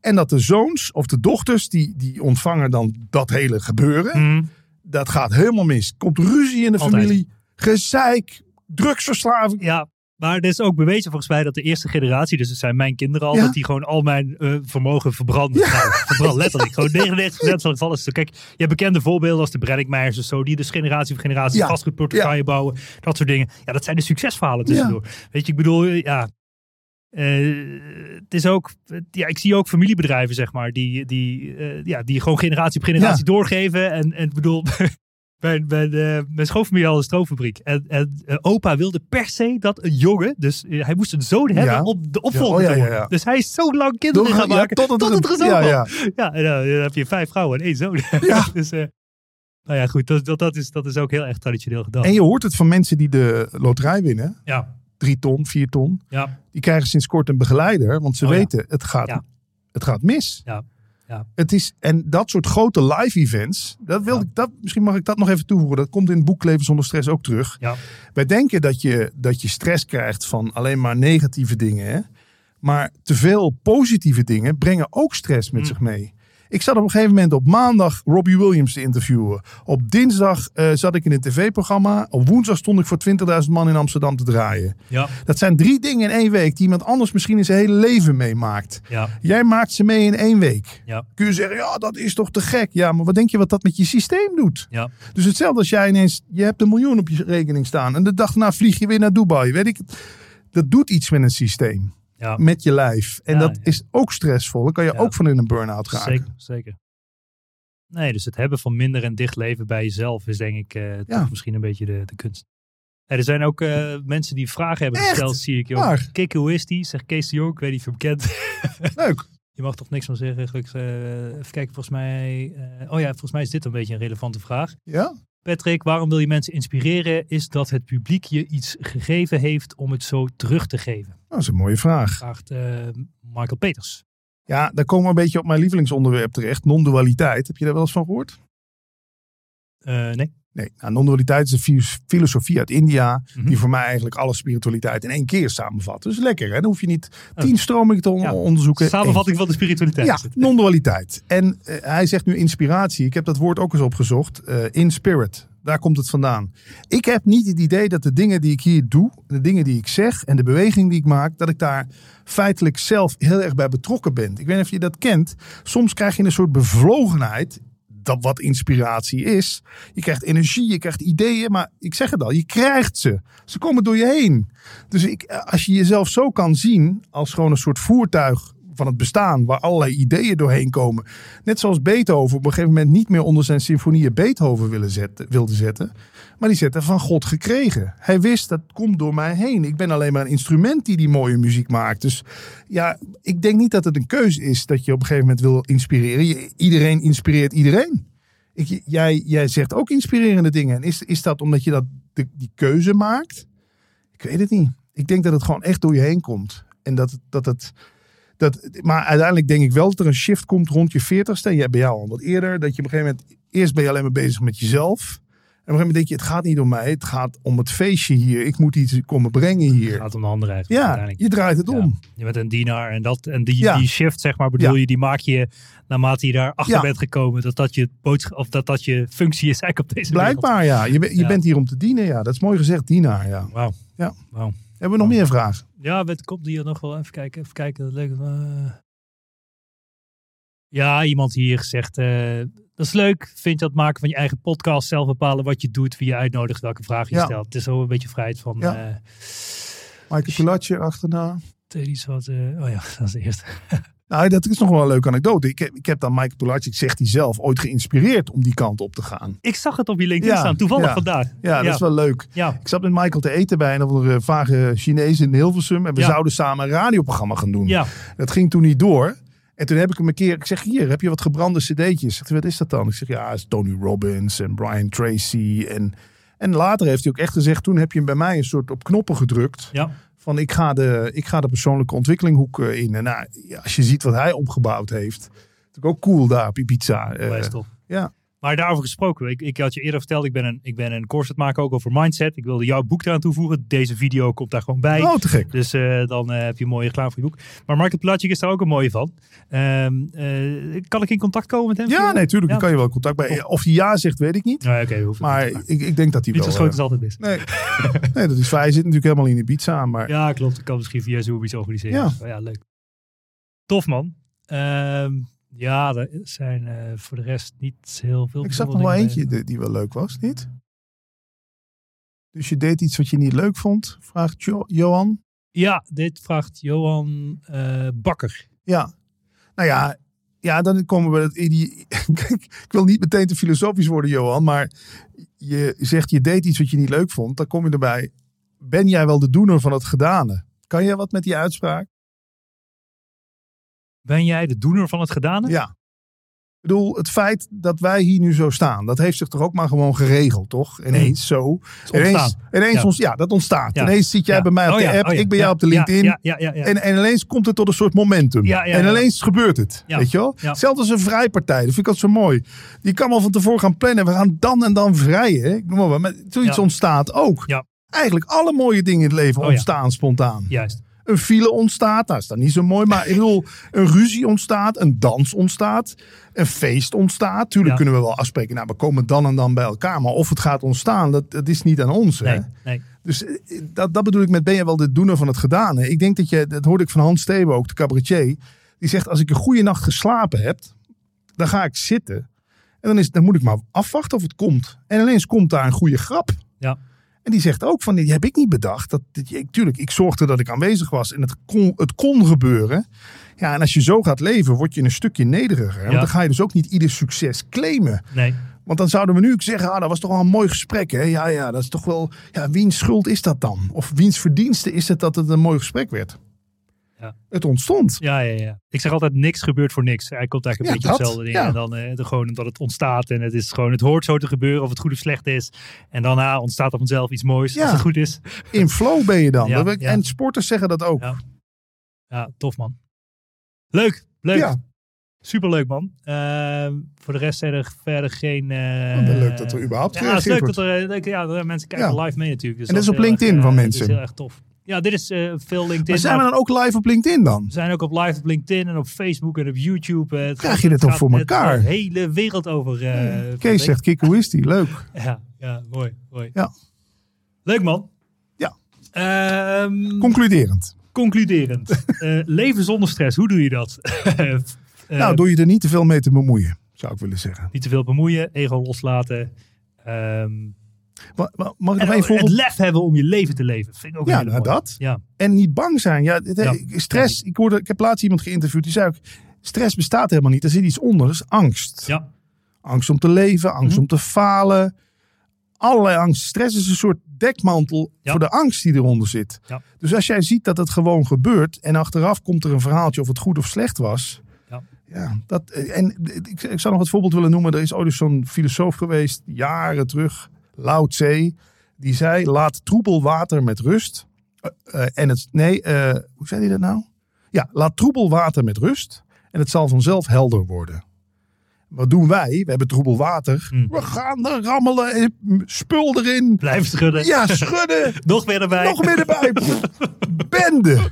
B: En dat de zoons of de dochters, die, die ontvangen dan dat hele gebeuren.
A: Mhm.
B: Dat gaat helemaal mis. Komt ruzie in de
A: Altijd.
B: familie, gezeik, drugsverslaving.
A: Ja, maar er is ook bewezen volgens mij dat de eerste generatie, dus het zijn mijn kinderen al,
B: Ja.
A: dat die gewoon al mijn eh, vermogen verbranden. Nou, verbrand, letterlijk. Gewoon 99% van het vallen. Kijk, je hebt bekende voorbeelden als de Breddingmeijers of zo, die dus generatie voor generatie
B: Ja.
A: vastgoedportefeuille bouwen. Dat soort dingen. Ja, dat zijn de succesverhalen tussendoor. Weet je, ik bedoel, ja. eh, het is ook, ja, ik zie ook familiebedrijven, zeg maar, die, die, eh, ja, die gewoon generatie op generatie doorgeven. En, en ik bedoel, mijn, mijn, eh, mijn schoonfamilie had een stroomfabriek. En, en eh, opa wilde per se dat een jongen, dus eh, hij moest een zoon hebben
B: Ja.
A: om de opvolger
B: Ja, oh, ja,
A: te worden. Dus hij is zo lang kinderen
B: Door-
A: gaan
B: ja,
A: maken tot,
B: tot het
A: het,
B: er
A: zo
B: ja, ja.
A: Ja, en dan, heb je vijf vrouwen en één zoon.
B: Ja.
A: dus, nou ja, goed, dat, dat, dat, is, dat is ook heel erg traditioneel gedaan.
B: En je hoort het van mensen die de loterij winnen.
A: Ja,
B: Drie ton, vier ton.
A: ja,
B: Die krijgen sinds kort een begeleider. Want ze
A: Oh,
B: weten, het, gaat, het gaat mis.
A: ja, ja.
B: Het is, en dat soort grote live events. Dat wil
A: Ja.
B: ik, dat, misschien mag ik dat nog even toevoegen. Dat komt in het boek Leven zonder stress ook terug.
A: Ja.
B: Wij denken dat je, dat je stress krijgt van alleen maar negatieve dingen. Hè? Maar te veel positieve dingen brengen ook stress met
A: Mm.
B: zich mee. Ik zat op een gegeven moment op maandag Robbie Williams te interviewen. Op dinsdag eh, zat ik in een tv-programma. Op woensdag stond ik voor 20.000 man in Amsterdam te draaien.
A: ja,
B: Dat zijn drie dingen in één week die iemand anders misschien in zijn hele leven meemaakt.
A: ja,
B: Jij maakt ze mee in één week.
A: Ja.
B: Kun je zeggen, ja, dat is toch te gek. Ja, maar wat denk je wat dat met je systeem doet?
A: ja,
B: Dus hetzelfde als jij ineens, je hebt een miljoen op je rekening staan. En de dag daarna vlieg je weer naar Dubai. Weet ik, dat doet iets met een systeem.
A: Ja.
B: Met je lijf. En
A: Ja,
B: dat
A: ja.
B: is ook stressvol. Dan kan je ook van in een burn-out raken.
A: Zeker, zeker. Nee, dus het hebben van minder en dicht leven bij jezelf is denk ik eh, toch misschien een beetje de, de kunst. Er zijn ook eh, mensen die vragen hebben
B: Echt?
A: gesteld, zie ik. Joh. Kik, hoe is die? Zegt Kees de Jong, ik weet niet of je hem kent.
B: Leuk.
A: Je mag toch niks van zeggen. gelukkig. Eh, even kijken, volgens mij... eh, oh ja, volgens mij is dit een beetje een relevante vraag.
B: Ja?
A: Patrick, waarom wil je mensen inspireren? Is dat het publiek je iets gegeven heeft om het zo terug te geven?
B: Dat is een mooie vraag.
A: Vraagt eh, Michael Peters.
B: Ja, daar komen we een beetje op mijn lievelingsonderwerp terecht. Non-dualiteit. Heb je daar wel eens van gehoord?
A: Eh, nee.
B: Nee, nou, non-dualiteit is een fi- filosofie uit India.
A: Mhm.
B: Die voor mij eigenlijk alle spiritualiteit in één keer samenvat. Dus lekker, hè? Dan hoef je niet
A: Oh.
B: tien stromingen te on-
A: Ja.
B: onderzoeken.
A: Samenvatting van de spiritualiteit.
B: Ja, non-dualiteit. En eh, hij zegt nu inspiratie. Ik heb dat woord ook eens opgezocht. Eh, in spirit. Daar komt het vandaan. Ik heb niet het idee dat de dingen die ik hier doe, de dingen die ik zeg en de beweging die ik maak, dat ik daar feitelijk zelf heel erg bij betrokken ben. Ik weet niet of je dat kent. Soms krijg je een soort bevlogenheid. Dat wat inspiratie is. Je krijgt energie, je krijgt ideeën, maar ik zeg het al, je krijgt ze. Ze komen door je heen. Dus ik, als je jezelf zo kan zien als gewoon een soort voertuig van het bestaan, waar allerlei ideeën doorheen komen. Net zoals Beethoven op een gegeven moment niet meer onder zijn symfonieën Beethoven willen zetten, wilde zetten. Maar die zette van God gekregen. Hij wist dat komt door mij heen. Ik ben alleen maar een instrument die die mooie muziek maakt. Dus ja, ik denk niet dat het een keuze is dat je op een gegeven moment wil inspireren. Iedereen inspireert iedereen. Ik, jij, jij zegt ook inspirerende dingen. En is, is dat omdat je dat, de, die keuze maakt? Ik weet het niet. Ik denk dat het gewoon echt door je heen komt. En dat, dat het. Dat, maar uiteindelijk denk ik wel dat er een shift komt rond je 40ste. En jij bij jou al wat eerder. Dat je op een gegeven moment. Eerst ben je alleen maar bezig met jezelf. Een gegeven moment denk je: het gaat niet om mij. Het gaat om het feestje hier. Ik moet iets komen brengen
A: Het
B: hier.
A: gaat om de andere.
B: Ja, je draait het
A: Ja.
B: om.
A: Je bent een dienaar en, dat, en die,
B: Ja.
A: die shift, zeg maar, bedoel
B: Ja.
A: je, die maak je naarmate je daar achter bent gekomen. Dat dat je boodschap, of dat dat je functie is eigenlijk op deze wereld.
B: Blijkbaar ja. Je, ben- je bent hier om te dienen. Ja, dat is mooi gezegd. Dienaar. Ja.
A: Wauw.
B: Ja.
A: Wauw.
B: Hebben we nog meer vragen?
A: Ja, het komt hier nog wel even kijken. Even kijken. Dat leuk. Ja, iemand hier zegt, eh, dat is leuk. Vind je dat maken van je eigen podcast, zelf bepalen wat je doet, wie je uitnodigt, welke vraag je
B: Ja.
A: stelt. Het is zo een beetje vrijheid van,
B: Ja.
A: eh
B: Michael Pilatje achterna.
A: iets wat, eh, oh ja, dat is de eerste.
B: Nou, dat is nog wel een leuke anekdote. Ik heb, ik heb dan Michael Pilatje, zegt hij zelf, ooit geïnspireerd om die kant op te gaan.
A: Ik zag het op je LinkedIn
B: Ja,
A: staan, toevallig
B: ja.
A: vandaag.
B: Ja, dat is wel leuk.
A: Ja,
B: Ik zat met Michael te eten bij een of andere vage Chinees in Hilversum. En we zouden samen een radioprogramma gaan doen.
A: ja,
B: Dat ging toen niet door. En toen heb ik hem een keer, ik zeg hier, heb je wat gebrande cd'tjes? Zegt hij, wat is dat dan? Ik zeg, ja, het is Tony Robbins en Brian Tracy. En, en later heeft hij ook echt gezegd, toen heb je hem bij mij een soort op knoppen gedrukt.
A: ja.
B: Van ik ga de, ik ga de persoonlijke ontwikkelinghoek eh, in. En nou, als je ziet wat hij opgebouwd heeft. Natuurlijk ook cool daar op Ibiza. Eh, ja.
A: Maar daarover gesproken, ik, ik had je eerder verteld, ik ben een, ik ben een course aan het maken ook over mindset. Ik wilde jouw boek eraan toevoegen. Deze video komt daar gewoon bij.
B: Oh, te gek.
A: Dus eh, dan eh, heb je een mooie reclame voor je boek. Maar Michael Pilatschik is daar ook een mooie van. Ehm, eh, kan ik in contact komen met hem?
B: Ja, nee, tuurlijk.
A: Ja.
B: Dan kan je wel contact bij. Of hij ja zegt, weet ik niet.
A: Nee, oké. hoeft
B: Maar
A: niet.
B: ik, ik denk dat hij
A: Niet
B: wel...
A: zo schoon
B: eh,
A: is altijd mis.
B: nee. nee, dat is fijn. Hij zit natuurlijk helemaal in Ibiza. Maar
A: Ja, klopt. Ik kan misschien via Zoom iets organiseren.
B: Ja.
A: Ja, ja leuk. Tof man. Ehm, ja, er zijn eh, voor de rest niet heel veel.
B: ik zag nog wel eentje die, die wel leuk was, niet? Dus je deed iets wat je niet leuk vond, vraagt Jo- Johan.
A: Ja, dit vraagt Johan eh, Bakker.
B: Ja. Nou ja, ja, dan komen we... Die, ik wil niet meteen te filosofisch worden, Johan. Maar je zegt je deed iets wat je niet leuk vond. Dan kom je erbij. Ben jij wel de doener van het gedane? Kan jij wat met die uitspraak?
A: Ben jij de doener van het gedane?
B: Ja. Ik bedoel, het feit dat wij hier nu zo staan, dat heeft zich toch ook maar gewoon geregeld, toch? Ineens zo. Ineens, ineens
A: Ja.
B: ons, ja, dat ontstaat.
A: Ja.
B: Ineens zit jij
A: Ja.
B: bij mij op
A: Oh
B: de app,
A: oh
B: ik ben jou op de LinkedIn. En, en ineens komt het tot een soort momentum. En ineens gebeurt het. Weet je wel? Hetzelfde als een vrijpartij. Dat vind ik altijd zo mooi. Die kan wel van tevoren gaan plannen. We gaan dan en dan vrijen. Ik noem maar wat. Maar zoiets ontstaat ook. Eigenlijk alle mooie dingen in het leven
A: Oh
B: ontstaan spontaan.
A: Juist.
B: Een file ontstaat. Nou, is dat niet zo mooi. Maar ik bedoel, een ruzie ontstaat. Een dans ontstaat. Een feest ontstaat. Tuurlijk
A: Ja.
B: kunnen we wel afspreken. Nou, we komen dan en dan bij elkaar. Maar of het gaat ontstaan, dat, dat is niet aan ons. Hè?
A: Nee, nee.
B: Dus eh, dat, dat bedoel ik met ben je wel de doener van het gedane. Ik denk dat je, dat hoorde ik van Hans Steven ook, de cabaretier. Die zegt als ik een goede nacht geslapen heb, dan ga ik zitten. En dan, is, dan moet ik maar afwachten of het komt. En ineens komt daar een goede grap.
A: Ja.
B: En die zegt ook van, die heb ik niet bedacht. Dat, ik- tuurlijk, ik zorgde dat ik aanwezig was en het kon, het kon gebeuren. Ja, en als je zo gaat leven, word je een stukje nederiger. Want dan ga je dus ook niet ieder succes claimen.
A: Nee.
B: Want dan zouden we nu ook zeggen, ah, dat was toch wel een mooi gesprek. Hè? Ja, ja, dat is toch wel, ja, wiens schuld is dat dan? Of wiens verdienste is het dat het een mooi gesprek werd?
A: Ja.
B: Het ontstond.
A: Ja, ja, ja. Ik zeg altijd niks gebeurt voor niks. Hij komt eigenlijk een
B: Ja,
A: beetje
B: dat,
A: hetzelfde neer.
B: ja.
A: En dan eh, de, gewoon omdat het ontstaat. En het is gewoon, het hoort zo te gebeuren of het goed of slecht is. En daarna ontstaat er vanzelf iets moois als het goed is.
B: In flow ben je dan.
A: Ja,
B: Dat. En sporters zeggen dat ook.
A: Ja. Tof man. Leuk, leuk.
B: Ja.
A: Superleuk man. Ehm, voor de rest zijn er verder geen... eh,
B: Oh, leuk dat er überhaupt
A: Ja, het is leuk dat er, eh, leuk- ja, dat mensen kijken live mee natuurlijk. Dus
B: En dat is op
A: erg,
B: LinkedIn
A: eh,
B: van
A: dat
B: mensen.
A: is heel erg tof. Ja, dit is eh, veel LinkedIn.
B: Maar zijn we dan ook live op LinkedIn dan?
A: we zijn ook op live op LinkedIn en op Facebook en op YouTube. Eh, het
B: Krijg
A: gaat-
B: je dit
A: het
B: toch voor elkaar?
A: De hele wereld over. eh,
B: Kees zegt, kijk, hoe is die? Leuk.
A: Ja, ja, mooi, mooi.
B: Ja.
A: Leuk man.
B: Ja.
A: Ehm,
B: Concluderend.
A: concluderend. Leven zonder stress, hoe doe je dat?
B: Nou, door je er niet te veel mee te bemoeien, zou ik willen zeggen.
A: Niet te veel bemoeien, ego loslaten. Ehm,
B: Ma- ma- Mag ik
A: en
B: nog
A: het lef hebben om je leven te leven. Vind ik ook
B: Ja, nou, dat.
A: Ja,
B: En niet bang zijn. Ja, het-
A: Ja.
B: Stress. Ik, hoorde, ik heb laatst iemand geïnterviewd. Die zei ook, stress bestaat helemaal niet. Er zit iets onder. Dat is angst.
A: ja,
B: Angst om te leven. Angst
A: Mhm.
B: om te falen. Allerlei angst. Stress is een soort dekmantel
A: Ja.
B: voor de angst die eronder zit.
A: Ja.
B: Dus als jij ziet dat het gewoon gebeurt. En achteraf komt er een verhaaltje of het goed of slecht was.
A: Ja.
B: Ja, dat, en ik, ik zou nog het voorbeeld willen noemen. Er is ooit zo'n filosoof geweest, jaren terug, Lao Tse. Die zei, laat troebel water met rust. Eh, eh, en het, nee, eh, hoe zei hij dat nou? Ja, laat troebel water met rust. En het zal vanzelf helder worden. Wat doen wij? We hebben troebel water.
A: Hmm.
B: We gaan er rammelen, spul erin.
A: blijf schudden.
B: Ja, schudden.
A: Nog weer erbij.
B: Nog meer erbij. Bende.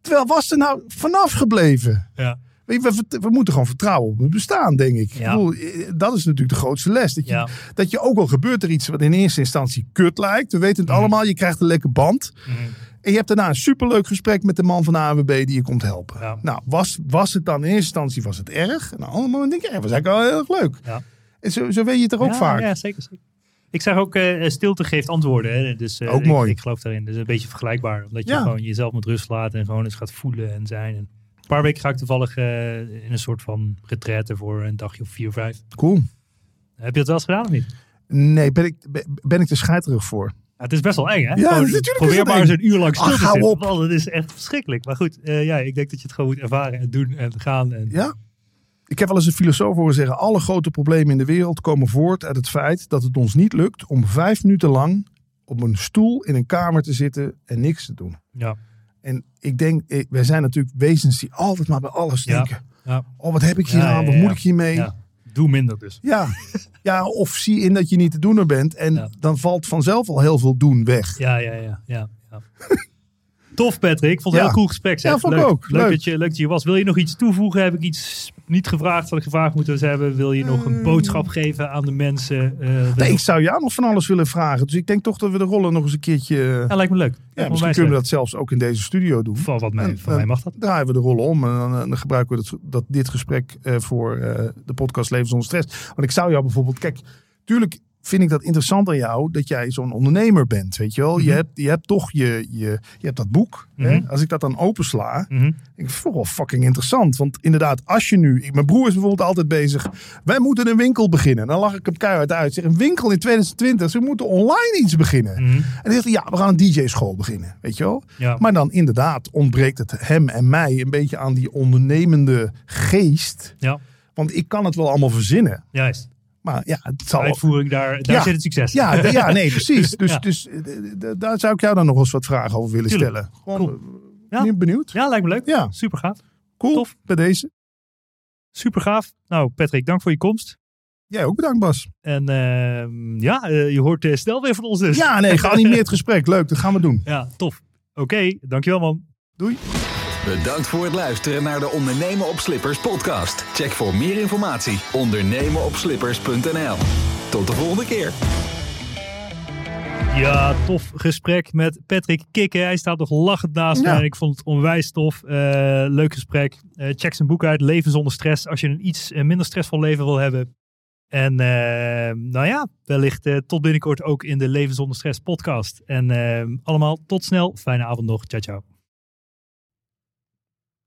B: Terwijl was er nou vanaf gebleven?
A: Ja.
B: We, we moeten gewoon vertrouwen op het bestaan, denk ik.
A: Ja.
B: ik bedoel, eh, dat is natuurlijk de grootste les. Dat je,
A: Ja.
B: dat je ook al gebeurt er iets wat in eerste instantie kut lijkt. We weten het
A: Mhm.
B: allemaal. Je krijgt een lekker band.
A: Mhm.
B: En je hebt daarna een superleuk gesprek met de man van de AWB die je komt helpen.
A: Ja.
B: Nou, was, was het dan in eerste instantie was het erg? En op een ander moment denk je, ja, was eigenlijk wel heel erg leuk.
A: Ja.
B: En zo, zo weet je het er ook vaak.
A: Ja, zeker. zeker. Ik zeg ook, eh, stilte geeft antwoorden. Hè? Dus, eh,
B: Ook
A: ik-
B: mooi.
A: Ik, geloof daarin. Dus een beetje vergelijkbaar. Omdat je gewoon jezelf met rust laat en gewoon eens gaat voelen en zijn. En paar weken ga ik toevallig eh, in een soort van retraite voor een dagje of vier, vijf.
B: Cool.
A: Heb je het wel eens gedaan of niet?
B: Nee, ben ik, ben- ben ik er scheiterig voor?
A: Ja, het is best wel eng, hè?
B: Ja,
A: Gewoon, probeer maar eens een uur lang stil
B: Ach,
A: te zitten.
B: op.
A: Het is echt verschrikkelijk. Maar goed, eh, ja, ik denk dat je het gewoon moet ervaren en doen en gaan. En,
B: Ja. Ik heb wel eens een filosoof horen zeggen: alle grote problemen in de wereld komen voort uit het feit dat het ons niet lukt om vijf minuten lang op een stoel in een kamer te zitten en niks te doen.
A: ja,
B: En ik denk, eh, wij zijn natuurlijk wezens die altijd maar bij alles
A: Ja.
B: denken.
A: ja,
B: Oh, wat heb ik hier
A: Ja,
B: aan?
A: ja,
B: Wat
A: ja.
B: moet ik hiermee?
A: ja. Doe minder dus.
B: Ja. ja, of zie in dat je niet te doener bent. En
A: Ja.
B: dan valt vanzelf al heel veel doen weg.
A: Ja, ja, ja. ja, ja. Tof, Patrick. Ik vond het een
B: Ja.
A: heel cool gesprek. Zeg.
B: Ja, vond ik
A: leuk.
B: ook.
A: Leuk,
B: Leuk.
A: Dat je, leuk dat je was. Wil je nog iets toevoegen? Heb ik iets niet gevraagd wat ik gevraagd moet hebben? Wil je nog een
B: Eh.
A: boodschap geven aan de mensen? Eh,
B: Nee, ik zou jou nog van alles willen vragen. Dus ik denk toch dat we de rollen nog eens een keertje...
A: Ja, lijkt me leuk.
B: ja, misschien kunnen we dat zelfs ook in deze studio doen.
A: Van, wat mij,
B: En,
A: van
B: eh,
A: mij mag dat.
B: draaien we de rollen om en dan, eh, dan gebruiken we dat, dat, dit gesprek eh, voor eh, de podcast Leven zonder stress. Want ik zou jou bijvoorbeeld, kijk, tuurlijk vind ik dat interessant aan jou dat jij zo'n ondernemer bent, weet je wel. je,
A: Mhm.
B: hebt, je hebt toch je, je, je hebt dat boek. hè?
A: Mhm.
B: Als ik dat dan opensla,
A: Mhm.
B: ik vind het wel fucking interessant. Want inderdaad, als je nu, ik- mijn broer is bijvoorbeeld altijd bezig, wij moeten een winkel beginnen. Dan lach ik hem keihard uit. Zeg, een winkel in 2020, ze moeten online iets beginnen.
A: Mhm.
B: En dan zegt hij, ja, we gaan een DJ-school beginnen, weet je wel.
A: Ja.
B: Maar dan inderdaad ontbreekt het hem en mij een beetje aan die ondernemende geest.
A: ja,
B: Want ik kan het wel allemaal verzinnen.
A: juist.
B: Maar ja, het zal...
A: Uitvoering, daar, daar
B: Ja.
A: zit het succes.
B: Ja, d- ja, nee, precies. Dus,
A: Ja.
B: dus eh, daar zou ik jou dan nog eens wat vragen over willen
A: Tuurlijk.
B: stellen. Gewoon
A: Cool.
B: eh,
A: Ja.
B: ben benieuwd.
A: Ja, lijkt me leuk.
B: Ja.
A: Super gaaf.
B: Cool,
A: Tof.
B: bij deze.
A: Super gaaf. Nou, Patrick, dank voor je komst.
B: Jij ook bedankt, Bas.
A: En ehm, ja, eh, je hoort snel weer van ons dus.
B: Ja, nee, geanimeerd gesprek. Leuk, dat gaan we doen.
A: Ja, tof. Oké, dankjewel man.
B: Doei.
C: Bedankt voor het luisteren naar de Ondernemen op Slippers podcast. Check voor meer informatie ondernemenopslippers.nl. Tot de volgende keer.
A: Ja, tof gesprek met Patrick Kikken. Hij staat nog lachend naast
B: Ja.
A: en Ik vond het onwijs tof. Eh, leuk gesprek. Eh, check zijn boek uit. Leven zonder stress. Als je een iets eh, minder stressvol leven wil hebben. En nou ja, wellicht tot binnenkort ook in de Leven zonder stress podcast. En allemaal tot snel. Fijne avond nog. Ciao, ciao.